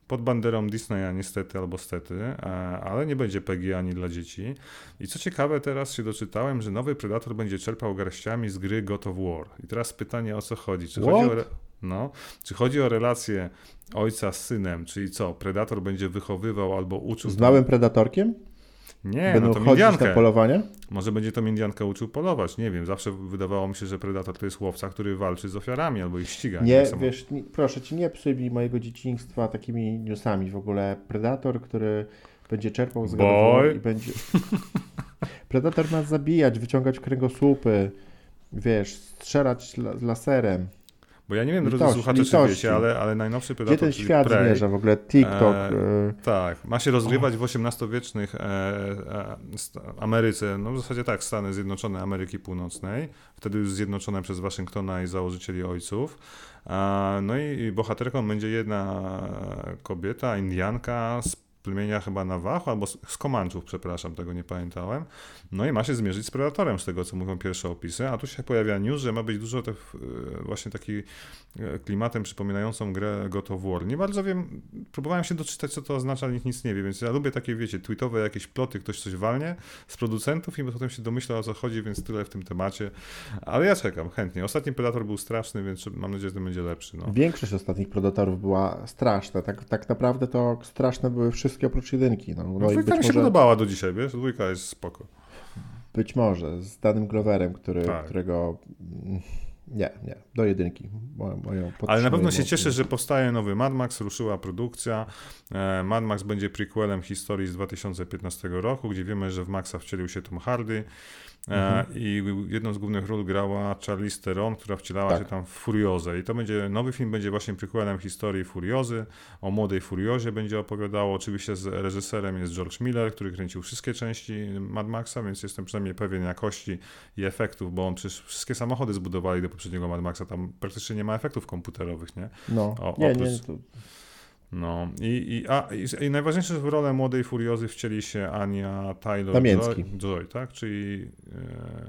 Pod banderą Disneya niestety albo stety, e, ale nie będzie PG ani dla dzieci. I co ciekawe, teraz się doczytałem, że nowy Predator będzie czerpał garściami z gry God of War. I teraz pytanie o co chodzi? Czy chodzi o, What? No, czy chodzi o relację ojca z synem, czyli co, Predator będzie wychowywał albo uczył... Z małym predatorkiem? Nie, Będą no to chodzić na Indiankę. polowania? Może będzie to Indiankę uczył polować, nie wiem. Zawsze wydawało mi się, że Predator to jest łowca, który walczy z ofiarami albo ich ściga. Nie, Samo- wiesz, nie, proszę cię, nie psuj mi mojego dzieciństwa takimi newsami w ogóle. Predator, który będzie czerpał z Boy. I będzie... Predator ma zabijać, wyciągać kręgosłupy, wiesz, strzelać la laserem. Bo ja nie wiem, drodzy Litości, słuchacze, czy litości. wiecie, ale, ale najnowszy Predator, Gdzie ten czyli świat Prey, zmierza w ogóle? TikTok. E, e, Tak, ma się rozgrywać w XVIII-wiecznych e, e, Ameryce, no w zasadzie tak, Stany Zjednoczone Ameryki Północnej, wtedy już zjednoczone przez Waszyngtona i założycieli ojców. No i, i bohaterką będzie jedna kobieta, Indianka z plemienia chyba Navajo, albo z, Komanczów, przepraszam, tego nie pamiętałem. No i ma się zmierzyć z Predatorem, z tego co mówią pierwsze opisy, a tu się pojawia news, że ma być dużo te, właśnie taki e, klimatem przypominającą grę God of War. Nie bardzo wiem, próbowałem się doczytać, co to oznacza, nikt nic nie wie, więc ja lubię takie, wiecie, tweetowe jakieś ploty, ktoś coś walnie z producentów i potem się domyśla o co chodzi, więc tyle w tym temacie. Ale ja czekam chętnie. Ostatni Predator był straszny, więc mam nadzieję, że ten będzie lepszy. No. Większość ostatnich Predatorów była straszna. Tak, tak naprawdę to straszne były wszystkie oprócz jedynki. No, No, no dwójka mi się może, podobała do dzisiaj, wiesz? Dwójka jest spoko. być może z danym Gloverem, który, Tak. którego... mm, Nie, nie, do jedynki. Moją, moją Ale na pewno się cieszę, że powstaje nowy Mad Max, ruszyła produkcja. E, Mad Max będzie prequelem historii z 2015 roku, gdzie wiemy, że w Maxa wcielił się Tom Hardy. Mhm. I jedną z głównych ról grała Charlize Theron, która wcielała tak. się tam w Furiozę. I to będzie, nowy film będzie właśnie przykładem historii Furiozy, o młodej Furiozie będzie opowiadało. Oczywiście z reżyserem jest George Miller, który kręcił wszystkie części Mad Maxa, więc jestem przynajmniej pewien jakości i efektów, bo on przecież wszystkie samochody zbudowali do poprzedniego Mad Maxa, tam praktycznie nie ma efektów komputerowych, nie? No, o, nie, oprócz... nie, to no i, i, a, i, i najważniejsze, że w rolę młodej Furiozy wcieli się Ania Taylor Damięcki. Joy, Joy tak? Czyli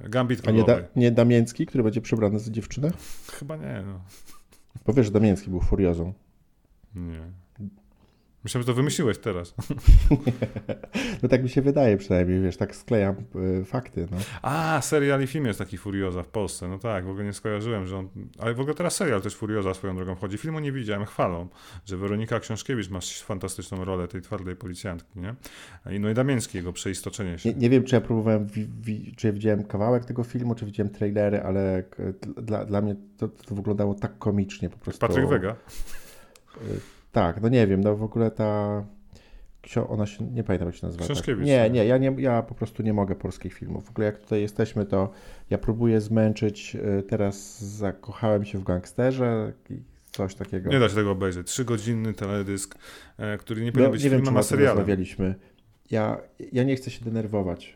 e, Gambit A nie, da, nie Damięcki, który będzie przebrany za dziewczynę? Chyba nie, no. Bo wiesz, Damięcki był Furiozą. Nie. Myślałem, że to wymyśliłeś teraz. no tak mi się wydaje przynajmniej, wiesz, tak sklejam y, fakty. No. A, serial i film jest taki Furioza w Polsce. No tak, w ogóle nie skojarzyłem, że on... Ale w ogóle teraz serial też Furioza swoją drogą wchodzi. Filmu nie widziałem, chwalą, że Weronika Książkiewicz ma fantastyczną rolę tej twardej policjantki, nie? I no i Damiński, jego przeistoczenie się. Nie, nie wiem, czy ja próbowałem, wi, wi, czy ja widziałem kawałek tego filmu, czy widziałem trailery, ale dla, dla mnie to, to wyglądało tak komicznie po prostu. Patryk Wega. Tak, no nie wiem, no w ogóle ta ona się, nie pamiętam jak się nazywa. Tak? Nie, nie ja, nie, ja po prostu nie mogę polskich filmów. W ogóle jak tutaj jesteśmy, to ja próbuję zmęczyć, y, teraz zakochałem się w gangsterze i coś takiego. Nie da się tego obejrzeć. Trzygodzinny teledysk, e, który nie powinien no, być nie filmem, wiem, a serialem. rozmawialiśmy. Ja, ja nie chcę się denerwować.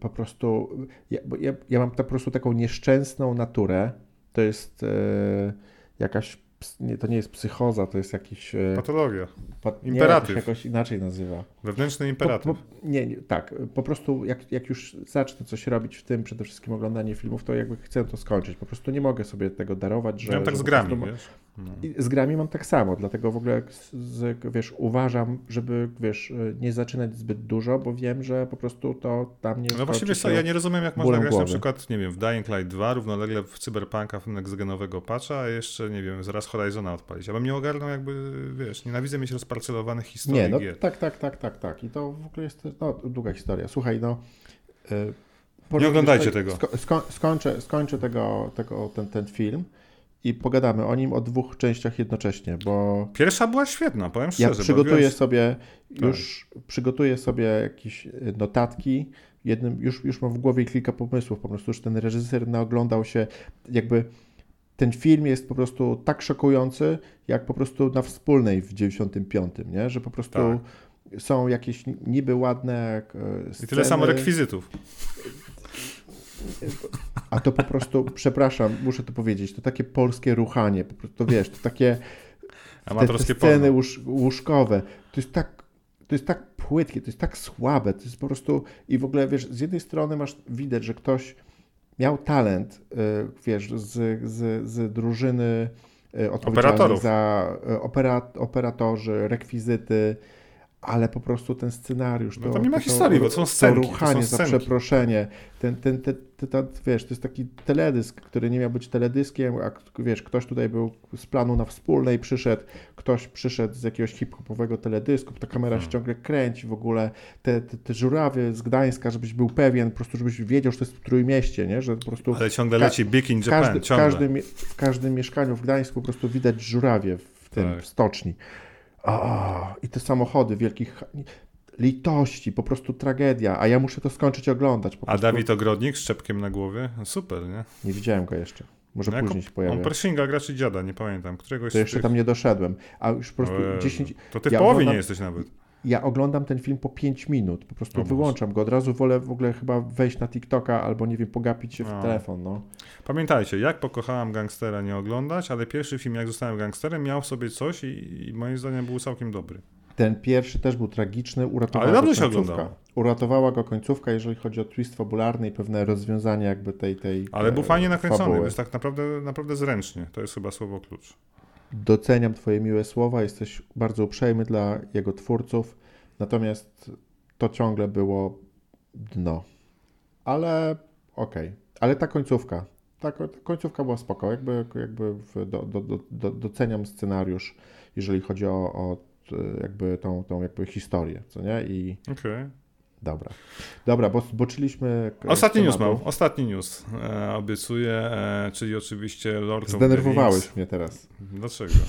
Po prostu, ja, ja, ja mam po prostu taką nieszczęsną naturę. To jest e, jakaś nie, to nie jest psychoza, to jest jakiś... E, Patologia. Pat, imperatyw. Nie, jakoś inaczej nazywa. Wewnętrzny imperatyw. Po, po, nie, nie, tak. Po prostu jak, jak już zacznę coś robić w tym, przede wszystkim oglądanie filmów, to jakby chcę to skończyć. Po prostu nie mogę sobie tego darować, że... Ja tak z grami, prostu, wiesz? No. z grami mam tak samo, dlatego w ogóle, z, wiesz, uważam, żeby, wiesz, nie zaczynać zbyt dużo, bo wiem, że po prostu to tam nie No właśnie, wiesz co, ja nie rozumiem, jak można grać głowy. na przykład, nie wiem, w Dying Light 2 równolegle w Cyberpunka w nextgenowego patcha, a jeszcze, nie wiem, zaraz Horizona odpalić. Ja bym nie ogarnął jakby, wiesz, nienawidzę mieć rozparcelowanych historii Nie, no gier. tak, tak, tak, tak, tak. I to w ogóle jest, no, długa historia. Słuchaj, no... Yy, nie oglądajcie tego. Sko skończę, skończę tego, tego, ten, ten film i pogadamy o nim o dwóch częściach jednocześnie, bo... Pierwsza była świetna, powiem szczerze. Ja przygotuję sobie, tak. już przygotuję sobie jakieś notatki, jednym, już, już mam w głowie kilka pomysłów, po prostu już ten reżyser naoglądał się, jakby ten film jest po prostu tak szokujący, jak po prostu na wspólnej w 95, nie? że po prostu tak. są jakieś niby ładne sceny. I tyle samo rekwizytów. A to po prostu, przepraszam, muszę to powiedzieć, to takie polskie ruchanie, po prostu, to wiesz, to takie te, te sceny łóż, łóżkowe, to jest tak to jest tak płytkie, to jest tak słabe, to jest po prostu i w ogóle, wiesz, z jednej strony masz, widać, że ktoś miał talent, y, wiesz, z, z, z drużyny y, odpowiedzialnej za y, opera, operatorzy, rekwizyty, ale po prostu ten scenariusz, no to, nie ma to, historii, to, bo są scenki, to ruchanie to za przeproszenie, ten, ten, ten, ten, wiesz, to jest taki teledysk, który nie miał być teledyskiem, a wiesz, ktoś tutaj był z planu na wspólnej, przyszedł, ktoś przyszedł z jakiegoś hip-hopowego teledysku, ta kamera hmm. się ciągle kręci w ogóle, te, te, te żurawie z Gdańska, żebyś był pewien, po prostu żebyś wiedział, że to jest w Trójmieście, nie, że po prostu... Ale ciągle leci Big in Japan, każdy, ciągle. W każdym, w każdym mieszkaniu w Gdańsku po prostu widać żurawie w tym, tak. w stoczni. O, I te samochody wielkich litości, po prostu tragedia, a ja muszę to skończyć oglądać. a Dawid Ogrodnik z czepkiem na głowie? No super, nie? Nie widziałem go jeszcze. Może no później się pojawi. On Pershinga gra czy dziada, nie pamiętam. Któregoś to jeszcze tych... tam nie doszedłem. A już po prostu 10... To ty w ja połowie oglądam... nie jesteś nawet. Ja oglądam ten film po 5 minut. Po prostu wyłączam go. Od razu wolę w ogóle chyba wejść na TikToka albo nie wiem, pogapić się w no. telefon. No. Pamiętajcie, jak pokochałam gangstera nie oglądać, ale pierwszy film, jak zostałem gangsterem, miał w sobie coś i, i moim zdaniem był całkiem dobry. Ten pierwszy też był tragiczny, uratowała Ale go końcówka. Uratowała go końcówka, jeżeli chodzi o twist fabularny i pewne rozwiązanie jakby tej tej Ale był fajnie nakręcony, jest tak naprawdę, naprawdę zręcznie. To jest chyba słowo klucz. Doceniam twoje miłe słowa, jesteś bardzo uprzejmy dla jego twórców, natomiast to ciągle było dno. Ale okej. Okay. Ale ta końcówka, ta końcówka była spoko, jakby, jakby do, do, do, doceniam scenariusz, jeżeli chodzi o, o jakby tą, tą jakby historię, co nie? I okay. Dobra. Dobra, bo zboczyliśmy. Ostatni news mam, ostatni news. E, obiecuję, e, czyli oczywiście Lord Zdenerwowałeś mnie teraz. Dlaczego?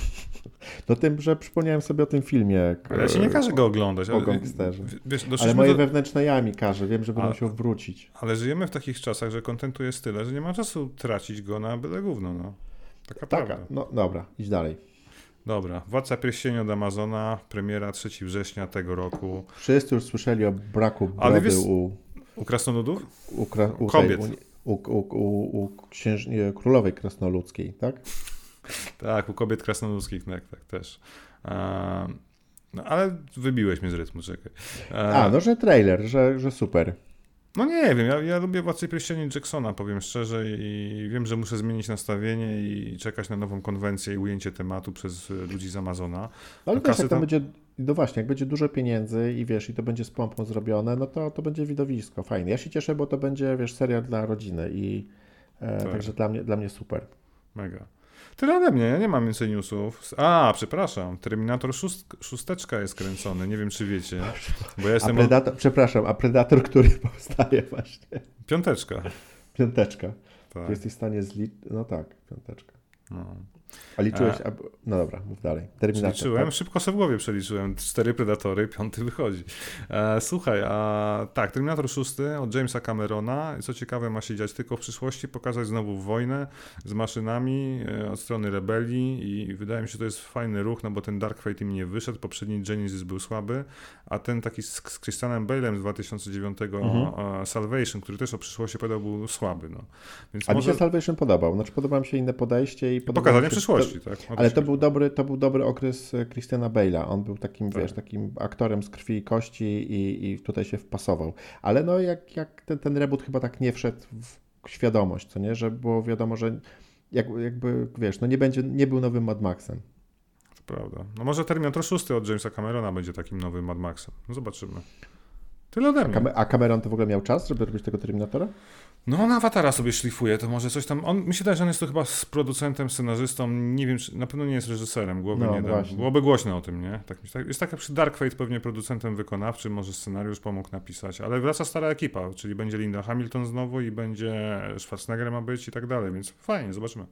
No tym, że przypomniałem sobie o tym filmie. Ale ja się nie każę go oglądać. O gangsterze. Wiesz, ale moje do... wewnętrzne ja mi każe, wiem, że będę musiał wrócić. Ale żyjemy w takich czasach, że kontentu jest tyle, że nie ma czasu tracić go na byle gówno, no. Taka, Taka prawda. No dobra, idź dalej. Dobra, Władca Pierścieni od Amazona, premiera 3 września tego roku. Wszyscy już słyszeli o braku brody wiesz, u... U krasnoludów? U, kra... u kobiet. U, u, u, u księż... królowej krasnoludzkiej, tak? tak, u kobiet krasnoludzkich, tak, tak, też. no, ale wybiłeś mnie z rytmu, czekaj. A, no, że trailer, że, że super. No nie wiem, ja, ja lubię Władcy Pierścieni Jacksona, powiem szczerze i wiem, że muszę zmienić nastawienie i czekać na nową konwencję i ujęcie tematu przez ludzi z Amazona. Ale wiesz, jak tam, będzie, no właśnie, jak będzie dużo pieniędzy i wiesz, i to będzie z pompą zrobione, no to to będzie widowisko, fajnie. Ja się cieszę, bo to będzie, wiesz, serial dla rodziny i e, tak. także dla mnie, dla mnie super. Mega. Tyle ode mnie, ja nie mam więcej newsów. A, przepraszam, Terminator 6, szósteczka jest kręcony, nie wiem czy wiecie. Bo ja jestem a Predator. Przepraszam, a Predator, który powstaje właśnie? Piąteczka. Piąteczka. Tak. Jesteś w stanie zliczyć, no tak, piąteczka. No. A liczyłeś, a... no dobra, mów dalej. Terminator, Liczyłem, tak? szybko sobie w głowie przeliczyłem. Cztery Predatory, piąty wychodzi. E, słuchaj, a tak, Terminator 6 od Jamesa Camerona, co ciekawe ma się dziać tylko w przyszłości, pokazać znowu wojnę z maszynami e, od strony rebelii i wydaje mi się, że to jest fajny ruch, no bo ten Dark Fate im nie wyszedł, poprzedni Genesis był słaby, a ten taki z, z Christianem Bale'em z 2009 mhm. Salvation, który też o przyszłości opowiadał, był słaby. No. Więc a może... mi się Salvation podobał, znaczy podoba mi się inne podejście i Pokazanie przyszłości przyszłości, tak? ale to był, dobry, to był dobry okres e, Christiana Bale'a. On był takim, tak. wiesz, takim aktorem z krwi i kości i, i tutaj się wpasował. Ale no jak, jak ten, ten reboot chyba tak nie wszedł w świadomość, co nie? Że było wiadomo, że jak, jakby, wiesz, no nie będzie, nie był nowym Mad Maxem. To prawda. No może Terminator 6 od Jamesa Camerona będzie takim nowym Mad Maxem. No zobaczymy. Tyle ode mnie. A Cameron to w ogóle miał czas, żeby robić tego Terminatora? No, na awatara sobie szlifuje, to może coś tam. On, mi się wydaje, że on jest to chyba z producentem, scenarzystą. Nie wiem, czy, na pewno nie jest reżyserem, głowy no, nie da. Byłoby głośno o tym, nie? Tak, tak, jest tak jak przy Dark Fate pewnie producentem wykonawczym, może scenariusz pomógł napisać, ale wraca stara ekipa, czyli będzie Linda Hamilton znowu i będzie Schwarzenegger ma być i tak dalej, więc fajnie, zobaczymy.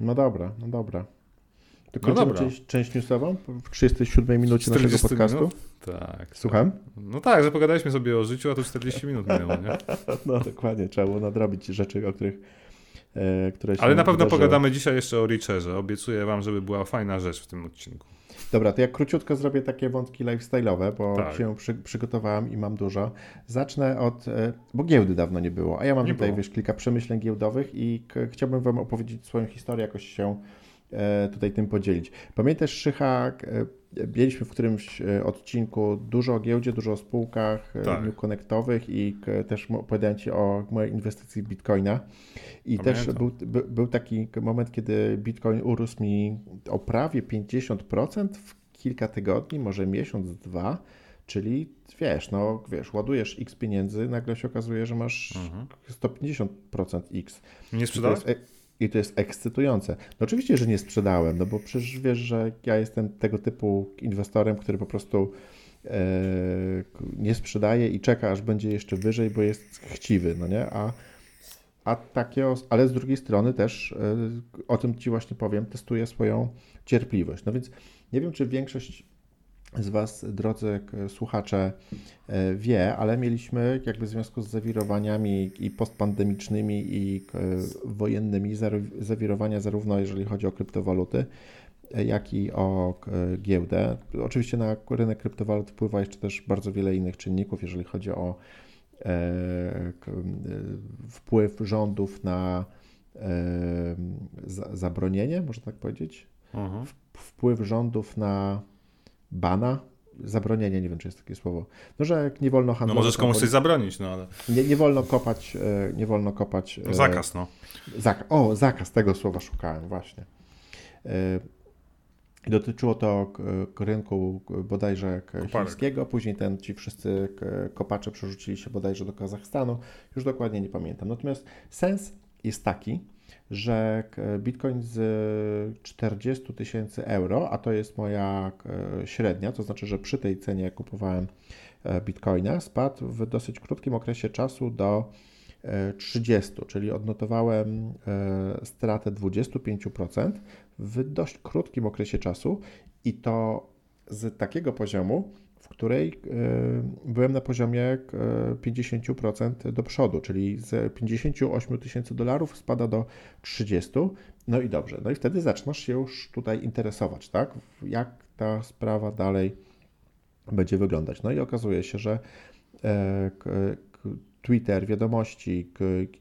No dobra, no dobra. To no część, część newsową w 37 minucie naszego podcastu? Minut? Tak. Słucham? No tak, że pogadaliśmy sobie o życiu, a to 40 minut minęło, nie? No dokładnie, trzeba było nadrobić rzeczy, o których e, które się Ale na pewno wydarzyły. pogadamy dzisiaj jeszcze o Richerze. Obiecuję wam, żeby była fajna rzecz w tym odcinku. Dobra, to ja króciutko zrobię takie wątki lifestyle'owe, bo tak. się przy, przygotowałem i mam dużo. Zacznę od, e, bo giełdy dawno nie było, a ja mam nie tutaj, było. wiesz, kilka przemyśleń giełdowych i chciałbym wam opowiedzieć swoją historię, jakoś się tutaj tym podzielić. Pamiętasz, Szycha, e, mieliśmy w którymś e, odcinku dużo o giełdzie, dużo o spółkach tak. new connectowych i też opowiadałem Ci o mojej inwestycji w Bitcoina. I Pamiętam. też był, był taki moment, kiedy Bitcoin urósł mi o prawie 50% w kilka tygodni, może miesiąc, dwa. Czyli wiesz, no wiesz, ładujesz x pieniędzy, nagle się okazuje, że masz mhm. 150% x. Nie sprzedałeś? I to jest ekscytujące. No oczywiście, że nie sprzedałem, no bo przecież wiesz, że ja jestem tego typu inwestorem, który po prostu e, nie sprzedaje i czeka, aż będzie jeszcze wyżej, bo jest chciwy, no nie? A, a takie, ale z drugiej strony też, e, o tym Ci właśnie powiem, testuję swoją cierpliwość. No więc nie wiem, czy większość z Was, drodzy słuchacze, e, wie, ale mieliśmy jakby w związku z zawirowaniami i postpandemicznymi i e, wojennymi zawirowania zarówno jeżeli chodzi o kryptowaluty, e, jak i o giełdę. Oczywiście na rynek kryptowalut wpływa jeszcze też bardzo wiele innych czynników, jeżeli chodzi o wpływ rządów na zabronienie, można tak powiedzieć, mhm. wpływ rządów na bana, zabronienie, nie wiem, czy jest takie słowo. No, że jak nie wolno no, handlować... No możesz komuś coś zabronić, no ale... Nie, nie wolno kopać, e, nie wolno kopać... E, zakaz, no. Zak o, zakaz, tego słowa szukałem, właśnie. E, dotyczyło to rynku bodajże chińskiego, później ten, ci wszyscy kopacze przerzucili się bodajże do Kazachstanu, już dokładnie nie pamiętam. Natomiast sens jest taki, że Bitcoin z 40 tysięcy euro, a to jest moja średnia, to znaczy, że przy tej cenie kupowałem Bitcoina, spadł w dosyć krótkim okresie czasu do 30, czyli odnotowałem stratę 25% w dość krótkim okresie czasu i to z takiego poziomu, w której e, byłem na poziomie 50% e, do przodu, czyli z 58 tysięcy dolarów spada do 30. No i dobrze, no i wtedy zaczynasz się już tutaj interesować, tak? Jak ta sprawa dalej będzie wyglądać. No i okazuje się, że e, Twitter, wiadomości,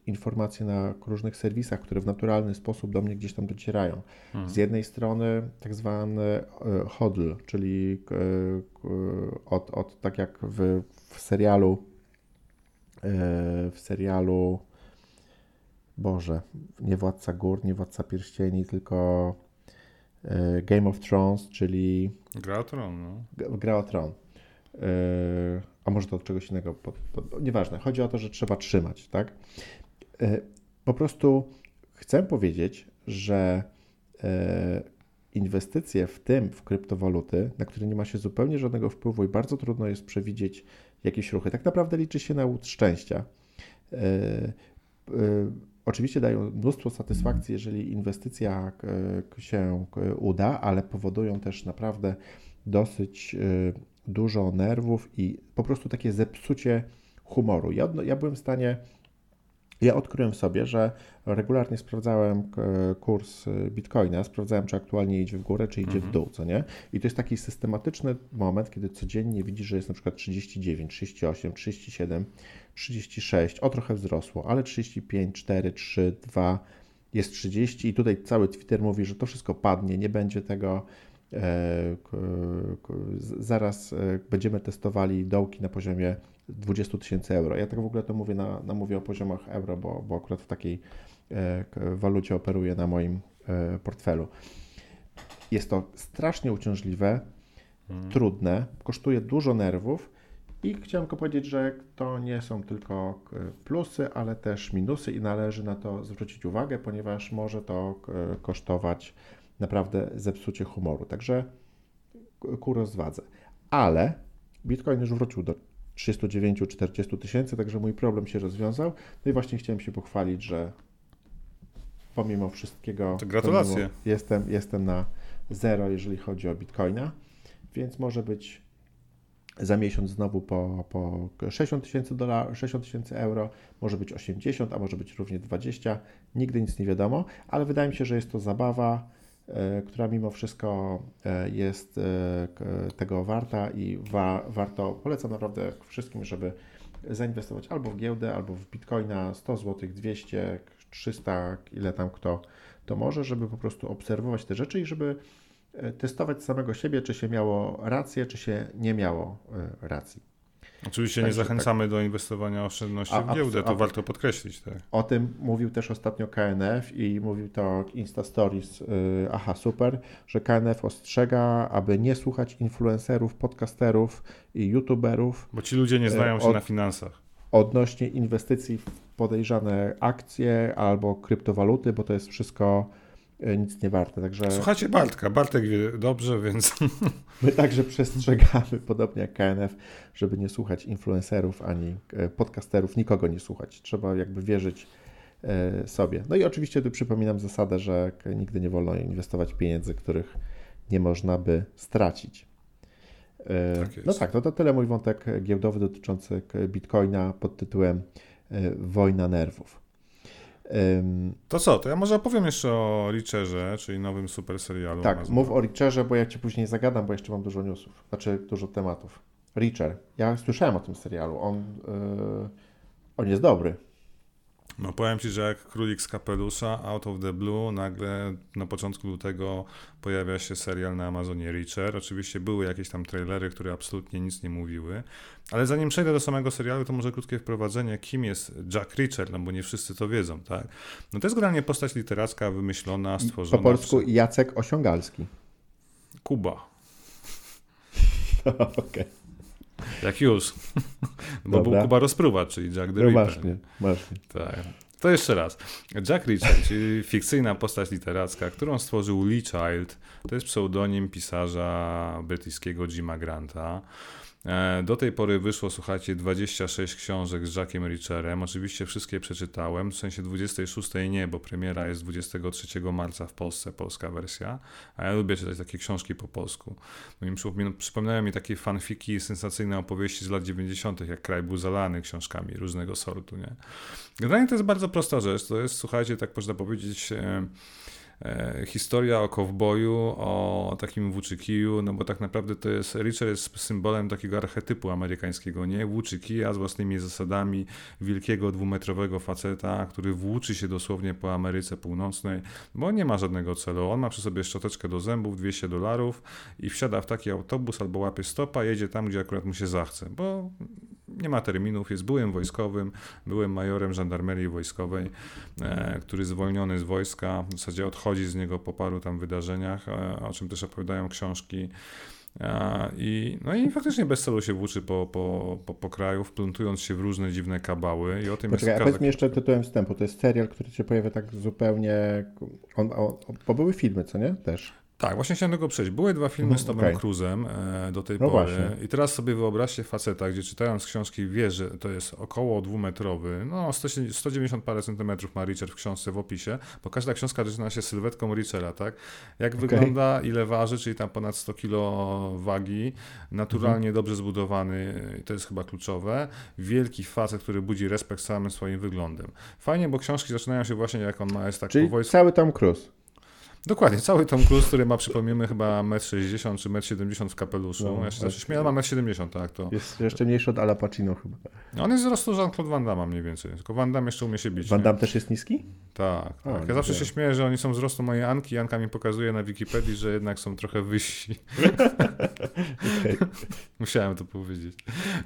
informacje na różnych serwisach, które w naturalny sposób do mnie gdzieś tam docierają. Hmm. Z jednej strony tak zwany e, hodl, czyli od, od tak jak w, w serialu e, w serialu Boże, nie Władca Gór, nie Władca Pierścieni, tylko e, Game of Thrones, czyli Gra o Tron, no. Gra o Tron a może to od czegoś innego, pod, pod, nieważne. Chodzi o to, że trzeba trzymać, tak? E, po prostu chcę powiedzieć, że e, inwestycje w tym, w kryptowaluty, na które nie ma się zupełnie żadnego wpływu i bardzo trudno jest przewidzieć jakieś ruchy, tak naprawdę liczy się na łód szczęścia. Oczywiście dają mnóstwo satysfakcji, jeżeli inwestycja się uda, ale powodują też naprawdę dosyć dużo nerwów i po prostu takie zepsucie humoru. Ja, ja byłem w stanie, ja odkryłem sobie, że regularnie sprawdzałem kurs bitcoina, sprawdzałem, czy aktualnie idzie w górę, czy idzie mhm. w dół, co nie? I to jest taki systematyczny moment, kiedy codziennie widzisz, że jest na przykład 39, 38, 37, 36, o trochę wzrosło, ale 35, 4, 3, 2, jest 30 i tutaj cały Twitter mówi, że to wszystko padnie, nie będzie tego, E, zaraz e, będziemy testowali dołki na poziomie 20 tysięcy euro. Ja tak w ogóle to mówię, na, na mówię o poziomach euro, bo, bo akurat w takiej e, walucie operuję na moim portfelu. Jest to strasznie uciążliwe, hmm. trudne, kosztuje dużo nerwów i chciałem tylko powiedzieć, że to nie są tylko plusy, ale też minusy i należy na to zwrócić uwagę, ponieważ może to kosztować naprawdę zepsucie humoru. Także ku rozwadze. Ale Bitcoin już wrócił do 39-40 tysięcy, także mój problem się rozwiązał. No i właśnie chciałem się pochwalić, że pomimo wszystkiego. To gratulacje. Pomimo, jestem, jestem na zero, jeżeli chodzi o Bitcoina, więc może być za miesiąc znowu po, po 60 tysięcy dolarów, 60 tysięcy euro, może być 80, a może być również 20. Nigdy nic nie wiadomo, ale wydaje mi się, że jest to zabawa która mimo wszystko e, jest e, tego warta i wa warto, polecam naprawdę wszystkim, żeby zainwestować albo w giełdę, albo w bitcoina 100 zł, 200, 300, ile tam kto to może, żeby po prostu obserwować te rzeczy i żeby testować samego siebie, czy się miało rację, czy się nie miało racji. Oczywiście nie tak. zachęcamy tak. do inwestowania oszczędności a, w giełdę, to warto podkreślić. Tak. O tym mówił też ostatnio KNF i mówił to Insta Stories, yy, aha super, że KNF ostrzega, aby nie słuchać influencerów, podcasterów i youtuberów. Bo ci ludzie nie znają się od, na finansach. Odnośnie inwestycji w podejrzane akcje albo kryptowaluty, bo to jest wszystko nic nie warte. Także... Słuchajcie Bartka, Bartek wie dobrze, więc... My także przestrzegamy, podobnie jak KNF, żeby nie słuchać influencerów ani e, podcasterów, nikogo nie słuchać. Trzeba jakby wierzyć e, sobie. No i oczywiście tu przypominam zasadę, że nigdy nie wolno inwestować pieniędzy, których nie można by stracić. Tak no tak, no to tyle mój wątek giełdowy dotyczący Bitcoina pod tytułem Wojna nerwów. To co, to ja może opowiem jeszcze o Richerze, czyli nowym super serialu. Tak, mów o Richerze, bo ja Ci później zagadam, bo jeszcze mam dużo newsów, znaczy dużo tematów. Richer, ja słyszałem o tym serialu, on, yy, on jest dobry. No powiem Ci, że jak królik z kapelusza, out of the blue, nagle na początku lutego pojawia się serial na Amazonie Reacher. Oczywiście były jakieś tam trailery, które absolutnie nic nie mówiły, ale zanim przejdę do samego serialu, to może krótkie wprowadzenie, kim jest Jack Reacher, no bo nie wszyscy to wiedzą, tak? No to jest generalnie postać literacka wymyślona, stworzona. Po polsku. Jacek Osiągalski. Kuba. Okej. Okay. Jak już. Bo Dobra. był Kuba Rozpruwa, czyli Jack the no Ripper. Właśnie, właśnie. Tak. To jeszcze raz. Jack Reacher, czyli fikcyjna postać literacka, którą stworzył Lee Child, to jest pseudonim pisarza brytyjskiego Jima Granta. E, do tej pory wyszło, słuchajcie, 26 książek z Jackiem Richerem. Oczywiście wszystkie przeczytałem, w sensie 26 nie, bo premiera jest 23 marca w Polsce, polska wersja, a ja lubię czytać takie książki po polsku. No przypominają mi takie fanfiki, sensacyjne opowieści z lat 90., jak kraj był zalany książkami różnego sortu, nie? Generalnie to jest bardzo prosta rzecz, to jest, słuchajcie, tak można powiedzieć... E, historia o kowboju, o takim włóczykiju, no bo tak naprawdę to jest, Richard jest symbolem takiego archetypu amerykańskiego, nie? Włóczykija z własnymi zasadami wielkiego dwumetrowego faceta, który włóczy się dosłownie po Ameryce Północnej, bo nie ma żadnego celu. On ma przy sobie szczoteczkę do zębów, 200 dolarów i wsiada w taki autobus albo łapie stopa, jedzie tam, gdzie akurat mu się zachce, bo nie ma terminów, jest byłym wojskowym, byłym majorem żandarmerii wojskowej, e, który zwolniony z wojska, w zasadzie odchodzi z niego po paru tam wydarzeniach, e, o czym też opowiadają książki. E, I, no i faktycznie bez celu się włóczy po, po, po, po kraju, wplątując się w różne dziwne kabały. I o tym Poczekaj, jest a powiedz mi jeszcze tytułem wstępu. To jest serial, który się pojawia tak zupełnie. On, on, bo były filmy, co nie? Też. Tak, właśnie chciałem tego przejść. Były dwa filmy z Tomem okay. Cruise'em e, do tej no pory. Właśnie. I teraz sobie wyobraźcie faceta, gdzie czytając książki wie, że to jest około dwumetrowy, no 100, 190 parę centymetrów ma Richard w książce w opisie, bo każda książka zaczyna się sylwetką Richera, tak? Jak okay. wygląda, ile waży, czyli tam ponad 100 kilo wagi, naturalnie mhm. dobrze zbudowany, to jest chyba kluczowe, wielki facet, który budzi respekt samym swoim wyglądem. Fajnie, bo książki zaczynają się właśnie jak on ma, jest tak czyli po wojsku. cały Tom Cruise. Dokładnie, cały Tom Cruise, który ma, przypomnijmy, chyba 1,60 m czy 1,70 m w kapeluszu. No, ja się zawsze śmieję, ma 1,70 m, tak. To... Jest jeszcze mniejszy od Ala Pacino chyba. On jest wzrostu Jean-Claude Van Damme mniej więcej, tylko Van Damme jeszcze umie się bić. Van Damme nie? też jest niski? Tak, tak. ja zawsze się śmieję, że oni są wzrostu mojej Anki. Anka mi pokazuje na Wikipedii, że jednak są trochę wyżsi. Musiałem to powiedzieć.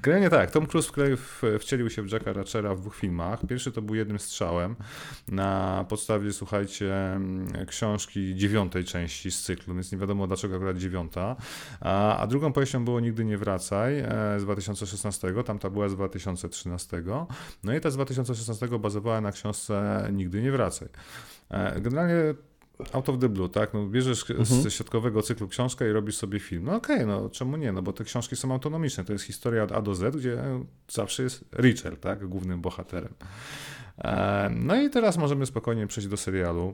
Generalnie tak, Tom Cruise wcielił się w Jacka Ratchera w dwóch filmach. Pierwszy to był jednym strzałem na podstawie, słuchajcie, książki dziewiątej części z cyklu, więc nie wiadomo dlaczego akurat dziewiąta. A, a drugą powieścią było Nigdy nie wracaj e, z 2016, tamta była z 2013. No i ta z 2016 bazowała na książce Nigdy nie wracaj. E, generalnie out of the blue, tak? No, bierzesz mhm. ze środkowego cyklu książkę i robisz sobie film. No okej, okay, no czemu nie? No bo te książki są autonomiczne. To jest historia od A do Z, gdzie zawsze jest Richard, tak? Głównym bohaterem. E, no i teraz możemy spokojnie przejść do serialu.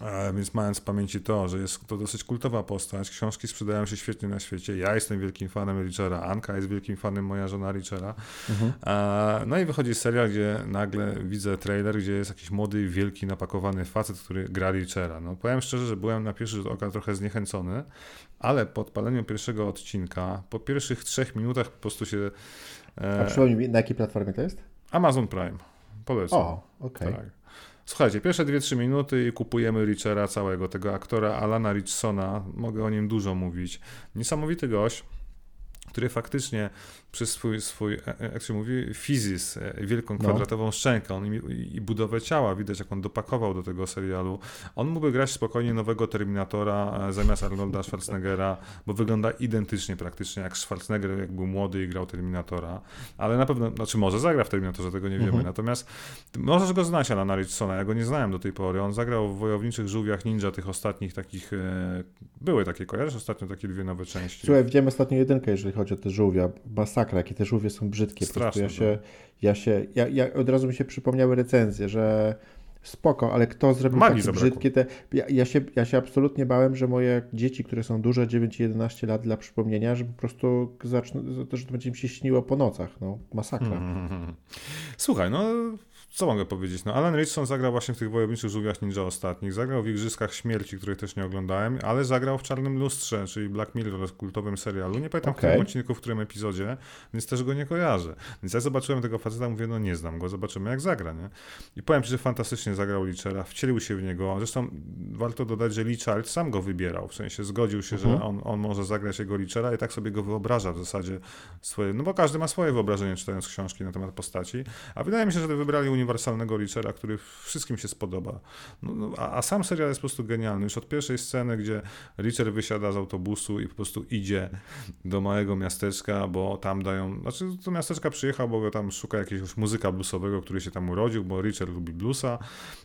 E, więc mając w pamięci to, że jest to dosyć kultowa postać, książki sprzedają się świetnie na świecie. Ja jestem wielkim fanem Richera, Anka jest wielkim fanem, moja żona Richera. Mhm. E, no i wychodzi serial, gdzie nagle widzę trailer, gdzie jest jakiś młody, wielki, napakowany facet, który gra Richera. No powiem szczerze, że byłem na pierwszy rzut oka trochę zniechęcony, ale po odpaleniu pierwszego odcinka, po pierwszych trzech minutach po prostu się... E, A przypomnij na jakiej platformie to jest? Amazon Prime. Polecam. O, okej. Okay. Tak. Słuchajcie, pierwsze 2-3 minuty i kupujemy Richera całego, tego aktora Alana Richsona. Mogę o nim dużo mówić. Niesamowity gość który faktycznie przez swój, swój e, e, jak się mówi, fizis, e, wielką no. kwadratową no. szczękę on i, i, budowę ciała, widać jak on dopakował do tego serialu. On mógłby grać spokojnie nowego Terminatora zamiast Arnolda Schwarzeneggera, bo wygląda identycznie praktycznie jak Schwarzenegger, jak był młody i grał Terminatora, ale na pewno, znaczy może zagra w Terminatorze, tego nie wiemy, mhm. natomiast możesz go znać, Alana Richardsona, ja go nie znałem do tej pory, on zagrał w Wojowniczych Żółwiach Ninja, tych ostatnich takich, były takie, kojarzysz ostatnio takie dwie nowe części? Słuchaj, widziałem ostatnio jedynkę, jeżeli chodzi o te żółwia, masakra, jakie te żółwie są brzydkie. Straszne, ja się, ja się, ja, ja, od razu mi się przypomniały recenzje, że spoko, ale kto zrobił Magii takie zabrakło. brzydkie te... Ja, ja, się, ja się absolutnie bałem, że moje dzieci, które są duże, 9 i 11 lat dla przypomnienia, że po prostu zaczną, że to będzie mi się śniło po nocach, no masakra. Hmm. Słuchaj, no co mogę powiedzieć? No, Alan Richardson zagrał właśnie w tych wojowniczych żółwiach ninja ostatnich, zagrał w Igrzyskach Śmierci, których też nie oglądałem, ale zagrał w Czarnym Lustrze, czyli Black Mirror, kultowym serialu. Nie pamiętam okay. w którym odcinku, w którym epizodzie, więc też go nie kojarzę. Więc ja zobaczyłem tego faceta, mówię, no nie znam go, zobaczymy jak zagra, nie? I powiem ci, że fantastycznie zagrał Lichera, wcielił się w niego. Zresztą warto dodać, że Lichard sam go wybierał, w sensie zgodził się, że mhm. on, on może zagrać jego Lichera i tak sobie go wyobraża w zasadzie swoje, no bo każdy ma swoje wyobrażenie czytając książki na temat postaci, a wydaje mi się, że wybrali uniwersalnego Richera, który wszystkim się spodoba. No, no, a, a, sam serial jest po prostu genialny. Już od pierwszej sceny, gdzie Richard wysiada z autobusu i po prostu idzie do małego miasteczka, bo tam dają, znaczy do miasteczka przyjechał, bo tam szuka jakiegoś muzyka bluesowego, który się tam urodził, bo Richard lubi bluesa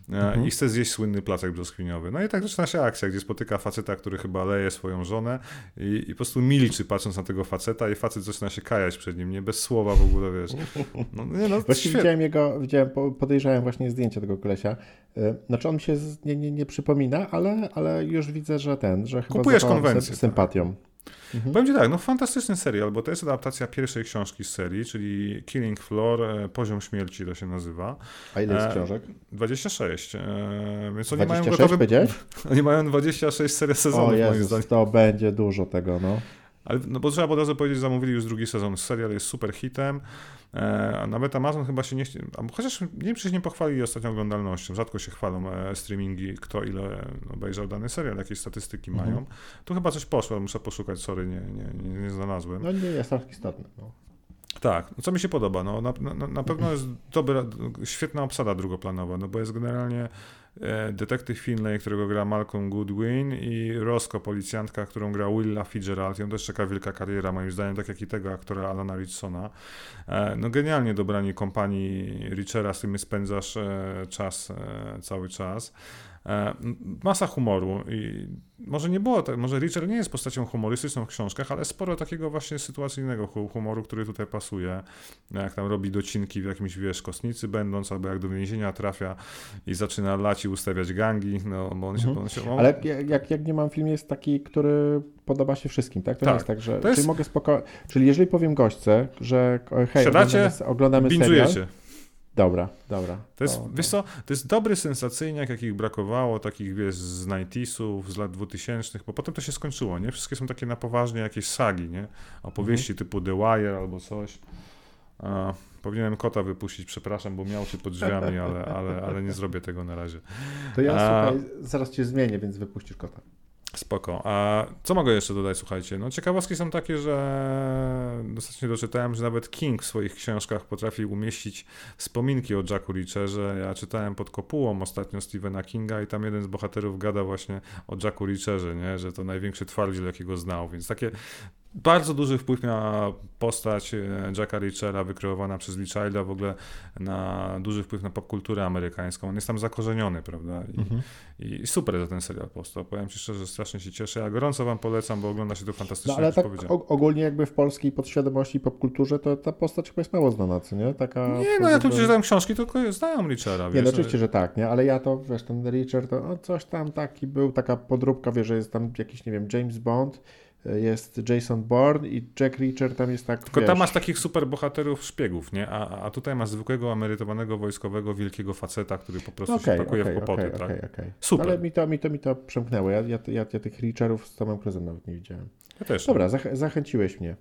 e, mhm. i chce zjeść słynny placek brzoskwiniowy. No i tak zaczyna się akcja, gdzie spotyka faceta, który chyba leje swoją żonę i, i po prostu milczy patrząc na tego faceta i facet zaczyna się kajać przed nim, nie bez słowa w ogóle, wiesz. No, nie, no, świetnie. widziałem jego, widziałem, podejrzałem właśnie zdjęcie tego kolesia. E, znaczy on mi się nie, nie, nie przypomina, ale, ale już widzę, że ten, że chyba Kupujesz konwencję. Z sympatią. Tak. Mhm. Powiem Ci tak, no fantastyczny serial, bo to jest adaptacja pierwszej książki z serii, czyli Killing Floor, e, Poziom Śmierci to się nazywa. A ile jest e, książek? 26. E, więc oni 26 mają gotowy... Oni mają 26 serii sezonów, o Jezus, moim zdaniem. to będzie dużo tego, no. Ale, no bo trzeba od razu powiedzieć, zamówili już drugi sezon. Serial jest super hitem. E, a nawet Amazon chyba się nie. Chociaż nie wiem, czy się nie pochwalili ostatnią oglądalnością. Rzadko się chwalą e, streamingi, kto ile obejrzał dany serial, jakie statystyki mhm. mają. Tu chyba coś poszło, muszę poszukać, sorry, nie, nie, nie, nie znalazłem. No nie jest tak istotne. No. Tak, no co mi się podoba? No, na, na, na pewno jest dobra, świetna obsada drugoplanowa, no bo jest generalnie detektyw Finlay, którego gra Malcolm Goodwin i Roscoe, policjantka, którą gra Willa Fitzgerald. On też czeka wielka kariera, moim zdaniem, tak jak i tego aktora Alana Richsona. E, no genialnie dobrani kompanii Richera, z którymi spędzasz e, czas, e, cały czas. E, masa humoru i może nie było tak, może Richard nie jest postacią humorystyczną w książkach, ale sporo takiego właśnie sytuacyjnego humoru, który tutaj pasuje, jak tam robi docinki w jakimś, wiesz, kostnicy będąc, albo jak do więzienia trafia i zaczyna lać i ustawiać gangi, no bo on się... Mhm. On się on... Ale jak, jak nie mam film jest taki, który podoba się wszystkim, tak? To tak. jest tak, że... To jest... Czyli mogę spoko... Czyli jeżeli powiem gośce, że hej, Siadacie, oglądamy, oglądamy serial... Dobra, dobra. To jest, o, wiesz co, to jest dobry sensacyjniak, jakich brakowało, takich wiesz, z 90 z lat 2000 bo potem to się skończyło, nie? Wszystkie są takie na poważnie jakieś sagi, nie? Opowieści mhm. typu The Wire albo coś. A, powinienem kota wypuścić, przepraszam, bo miał się pod drzwiami, ale, ale, ale nie zrobię tego na razie. To ja, A... słuchaj, zaraz cię zmienię, więc wypuścisz kota. Spoko. A co mogę jeszcze dodać, słuchajcie? No ciekawostki są takie, że dostatecznie doczytałem, że nawet King w swoich książkach potrafi umieścić wspominki o Jacku Reacherze. Ja czytałem pod kopułą ostatnio Stephena Kinga i tam jeden z bohaterów gada właśnie o Jacku Reacherze, nie? że to największy twardziel, jakiego znał. Więc takie bardzo duży wpływ miała postać e, Jacka Reachera wykreowana przez Lee Childa, w ogóle na duży wpływ na popkulturę amerykańską. On jest tam zakorzeniony, prawda? I, mhm. i super za ten serial powstał. Powiem Ci szczerze, strasznie się cieszę. Ja gorąco Wam polecam, bo ogląda się to fantastycznie. No ale tak ogólnie jakby w polskiej podświadomości popkulturze to ta postać chyba jest mało znana, co nie? Taka nie, no jak ludzie czytają książki, to znają Reachera, Nie, no oczywiście, że tak, nie? Ale ja to, wiesz, ten Reacher to no, coś tam taki był, taka podróbka, wiesz, że jest tam jakiś, nie wiem, James Bond, jest Jason Bourne i Jack Reacher tam jest tak. Tylko wiesz, tam masz takich super bohaterów szpiegów, nie? A, a tutaj masz zwykłego emerytowanego wojskowego wielkiego faceta, który po prostu okay, się pakuje okay, w kłopoty. Okay, tak? okay, Super. Ale mi to, mi to, mi to przemknęło. Ja, ja, ja, ja tych Reacherów z Tomem Cruzem nawet nie widziałem. Ja też. Dobra, zach zachęciłeś mnie.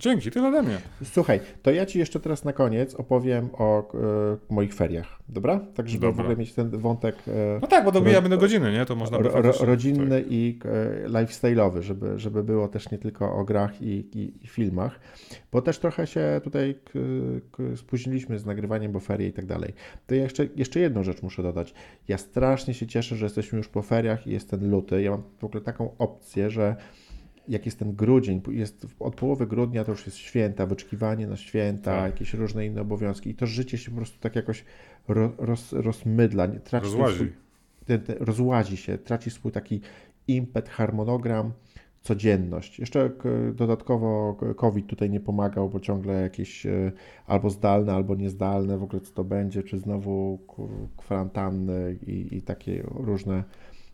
Dzięki, tyle ode mnie. Słuchaj, to ja Ci jeszcze teraz na koniec opowiem o e, moich feriach, dobra? Tak, żeby dobra. w ogóle mieć ten wątek... E, no tak, bo dobijamy do godziny, nie? To można... Ro, rodzinny tak. i e, lifestyle'owy, żeby, żeby było też nie tylko o grach i, i, i filmach, bo też trochę się tutaj k, k, spóźniliśmy z nagrywaniem, bo ferie i tak dalej. To ja jeszcze, jeszcze jedną rzecz muszę dodać. Ja strasznie się cieszę, że jesteśmy już po feriach i jest ten luty. Ja mam w ogóle taką opcję, że jak jest ten grudzień, jest od połowy grudnia to już jest święta, wyczekiwanie na święta, tak. jakieś różne inne obowiązki i to życie się po prostu tak jakoś ro, roz, rozmydla, traci rozłazi. Swój, ten, ten, rozłazi się, traci swój taki impet, harmonogram, codzienność. Jeszcze dodatkowo COVID tutaj nie pomagał, bo ciągle jakieś e, albo zdalne, albo niezdalne, w ogóle co to będzie, czy znowu kwarantanny i, i takie różne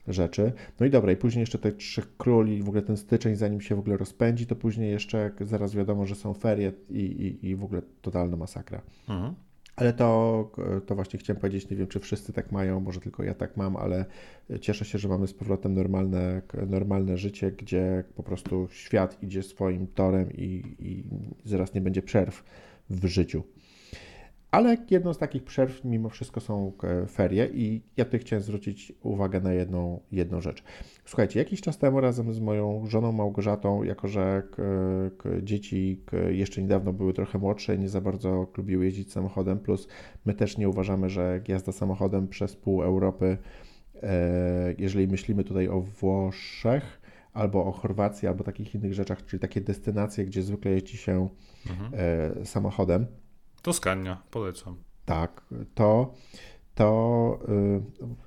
rzeczy. No i dobra, i później jeszcze te Trzech Króli, w ogóle ten styczeń, zanim się w ogóle rozpędzi, to później jeszcze zaraz wiadomo, że są ferie i, i, i w ogóle totalna masakra. Mhm. Ale to, to właśnie chciałem powiedzieć, nie wiem, czy wszyscy tak mają, może tylko ja tak mam, ale cieszę się, że mamy z powrotem normalne, normalne życie, gdzie po prostu świat idzie swoim torem i, i zaraz nie będzie przerw w życiu. Ale jedną z takich przerw mimo wszystko są e, ferie i ja tutaj chciałem zwrócić uwagę na jedną, jedną rzecz. Słuchajcie, jakiś czas temu razem z moją żoną Małgorzatą, jako że dzieci jeszcze niedawno były trochę młodsze i nie za bardzo lubiły jeździć samochodem, plus my też nie uważamy, że jazda samochodem przez pół Europy, e, jeżeli myślimy tutaj o Włoszech, albo o Chorwacji, albo takich innych rzeczach, czyli takie destynacje, gdzie zwykle jeździ się mhm. e, samochodem. Toskania, polecam. Tak, to to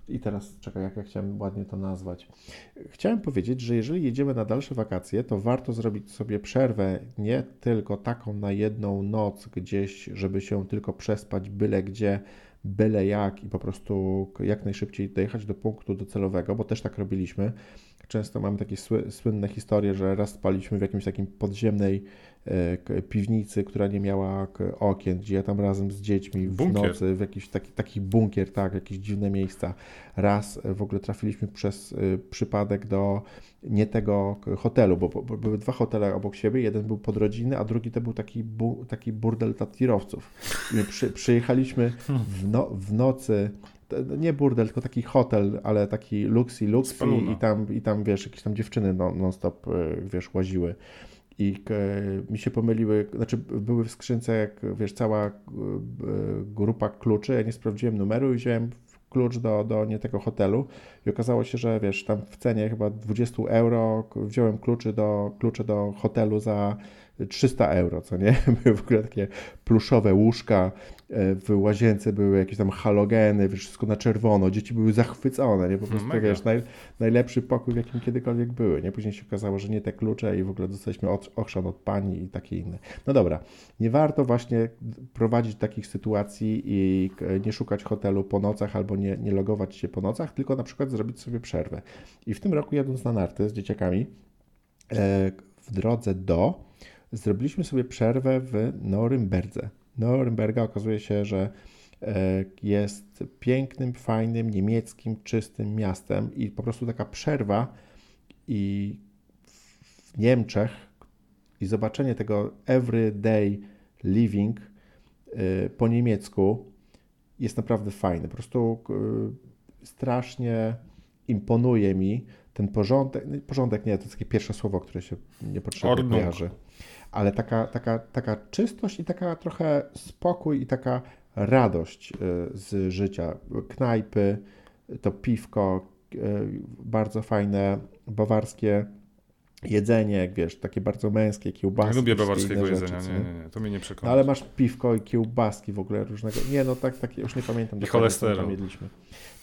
yy, i teraz czekaj, jak ja chciałem ładnie to nazwać. Chciałem powiedzieć, że jeżeli jedziemy na dalsze wakacje, to warto zrobić sobie przerwę nie tylko taką na jedną noc gdzieś, żeby się tylko przespać byle gdzie, byle jak i po prostu jak najszybciej dojechać do punktu docelowego, bo też tak robiliśmy. Często mamy takie słynne historie, że raz spaliśmy w jakimś takim podziemnej piwnicy, która nie miała okien, gdzie ja tam razem z dziećmi w bunkier. nocy, w jakiś taki, taki bunkier, tak, jakieś dziwne miejsca. Raz w ogóle trafiliśmy przez e, przypadek do nie tego hotelu, bo, bo były dwa hotele obok siebie, jeden był podrodzinny, a drugi to był taki, bu, taki burdel dla tirowców. Przy, przyjechaliśmy w, no, w nocy nie burdel, tylko taki hotel, ale taki luxi, luxi i tam, i tam, wiesz, jakieś tam dziewczyny non-stop, e, wiesz, łaziły. I mi się pomyliły, znaczy były w skrzynce, jak wiesz, cała e, grupa kluczy, ja nie sprawdziłem numeru i wziąłem klucz do, do nie tego hotelu i okazało się, że wiesz, tam w cenie chyba 20 euro wziąłem kluczy do, klucze do hotelu za 300 euro, co nie? Były w ogóle takie pluszowe łóżka, e, w łazience były jakieś tam halogeny, wszystko na czerwono, dzieci były zachwycone, nie? Po prostu, Mega. wiesz, naj, najlepszy pokój, w jakim kiedykolwiek były, nie? Później się okazało, że nie te klucze i w ogóle dostaliśmy od, ochrzan od pani i takie inne. No dobra, nie warto właśnie prowadzić takich sytuacji i nie szukać hotelu po nocach albo nie, nie logować się po nocach, tylko na przykład zrobić sobie przerwę. I w tym roku jadąc na narty z dzieciakami, e, w drodze do zrobiliśmy sobie przerwę w Norymberdze. Norymberga okazuje się, że e, jest pięknym, fajnym, niemieckim, czystym miastem i po prostu taka przerwa i w Niemczech i zobaczenie tego everyday living e, po niemiecku jest naprawdę fajne. Po prostu e, strasznie imponuje mi ten porządek. Porządek nie, to jest takie pierwsze słowo, które się niepotrzebnie kojarzy ale taka, taka, taka czystość i taka trochę spokój i taka radość e, z życia. Knajpy, to piwko, e, bardzo fajne bawarskie jedzenie, jak wiesz, takie bardzo męskie, kiełbaski. Ja lubię bawarskiego jedzenia, nie, nie, nie, to mnie nie przekona. No, ale masz piwko i kiełbaski w ogóle różnego, nie no tak, tak już nie pamiętam. I cholesterol. jedliśmy.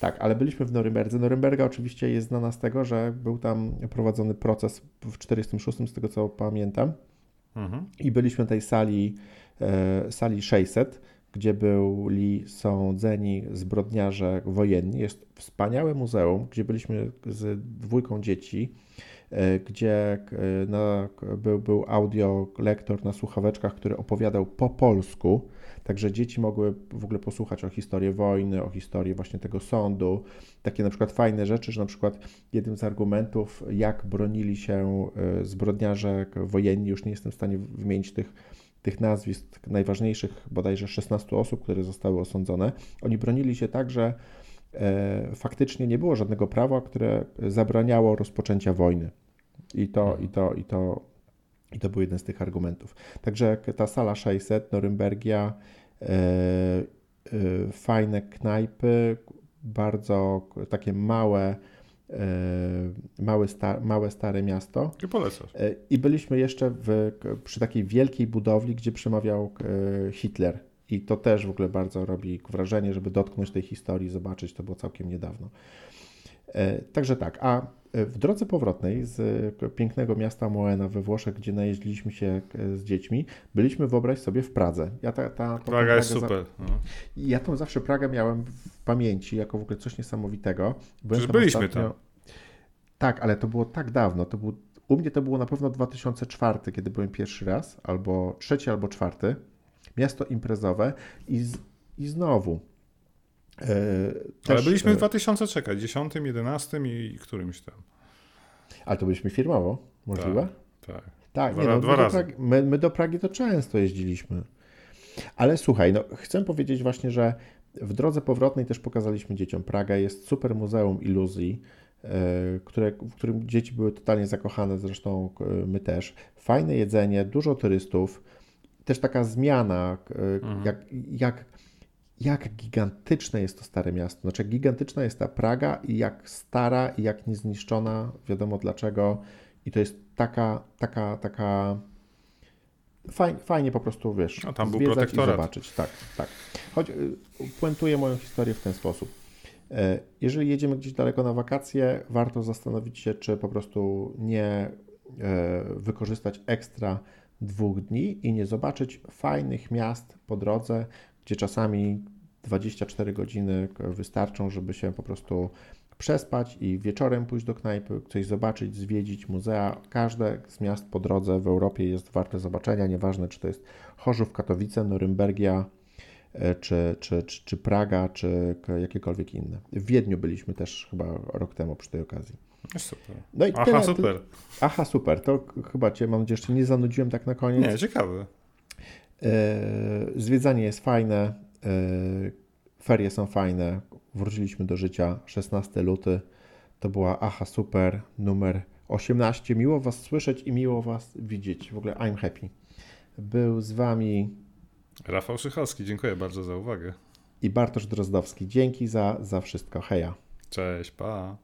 Tak, ale byliśmy w Norymberdze. Norymberga oczywiście jest znana z tego, że był tam prowadzony proces w 46 z tego co pamiętam I byliśmy w tej sali, e, sali 600, gdzie byli sądzeni zbrodniarze wojenni. Jest wspaniałe muzeum, gdzie byliśmy z dwójką dzieci, e, gdzie e, na, był, był audio lektor na słuchaweczkach, który opowiadał po polsku Także dzieci mogły w ogóle posłuchać o historii wojny, o historii właśnie tego sądu. Takie na przykład fajne rzeczy, że na przykład jednym z argumentów, jak bronili się e, zbrodniarze wojenni, już nie jestem w stanie wymienić tych, tych nazwisk najważniejszych, bodajże 16 osób, które zostały osądzone. Oni bronili się tak, że e, faktycznie nie było żadnego prawa, które zabraniało rozpoczęcia wojny. I to, i to, i to i to był jeden z tych argumentów. Także ta sala 600, Norymbergia, e, e, fajne knajpy, bardzo takie małe, e, małe, sta, małe stare miasto. I polecasz. I byliśmy jeszcze w, przy takiej wielkiej budowli, gdzie przemawiał Hitler. I to też w ogóle bardzo robi wrażenie, żeby dotknąć tej historii, zobaczyć, to było całkiem niedawno. Także tak, a w drodze powrotnej z pięknego miasta Moena we Włoszech, gdzie najeździliśmy się e, z dziećmi, byliśmy, wyobraź sobie, w Pradze. Ja ta, ta, Praga jest super. Za... No. Ja tą zawsze Pragę miałem w pamięci jako w ogóle coś niesamowitego. Byłem tam byliśmy ostatnio... tam. Tak, ale to było tak dawno. To był... U mnie to było na pewno 2004, kiedy byłem pierwszy raz, albo trzeci, albo czwarty. Miasto imprezowe i, z... i znowu E, też, Ale byliśmy w 2000, czekaj, 10, 11 i którymś tam. Ale to byliśmy firmowo, możliwe? Tak. tak. tak dwa, nie, no, dwa my, razy. Do Pragi, my, my, do Pragi to często jeździliśmy. Ale słuchaj, no, chcę powiedzieć właśnie, że w drodze powrotnej też pokazaliśmy dzieciom Praga. Jest super muzeum iluzji, e, które, w którym dzieci były totalnie zakochane, zresztą e, my też. Fajne jedzenie, dużo turystów, też taka zmiana, e, Mhm. jak, jak, jak gigantyczne jest to stare miasto. Znaczy, jak gigantyczna jest ta Praga i jak stara i jak niezniszczona, wiadomo dlaczego. I to jest taka, taka, taka. Fajnie, fajnie po prostu wiesz. No, tam był zwiedzać i protektorat. zobaczyć. Tak, tak. Choć y, puentuję moją historię w ten sposób. E, Jeżeli jedziemy gdzieś daleko na wakacje, warto zastanowić się, czy po prostu nie e, wykorzystać ekstra dwóch dni i nie zobaczyć fajnych miast po drodze, gdzie czasami 24 godziny wystarczą, żeby się po prostu przespać i wieczorem pójść do knajpy, coś zobaczyć, zwiedzić muzea. Każde z miast po drodze w Europie jest warte zobaczenia, nieważne czy to jest Chorzów, Katowice, Norymbergia, e, czy, czy, czy, czy Praga, czy jakiekolwiek inne. W Wiedniu byliśmy też chyba rok temu przy tej okazji. Super. No i Aha, tyle- super. Aha, super. To chyba Cię, mam nadzieję, jeszcze nie zanudziłem tak na koniec. Nie, ciekawe. E, Zwiedzanie jest fajne, e, ferie są fajne, wróciliśmy do życia. 16 luty to była aha super numer 18. Miło Was słyszeć i miło Was widzieć. W ogóle I'm happy. Był z Wami Rafał Szychowski, dziękuję bardzo za uwagę. i Bartosz Drozdowski. Dzięki za, za wszystko. Heja. Cześć, pa.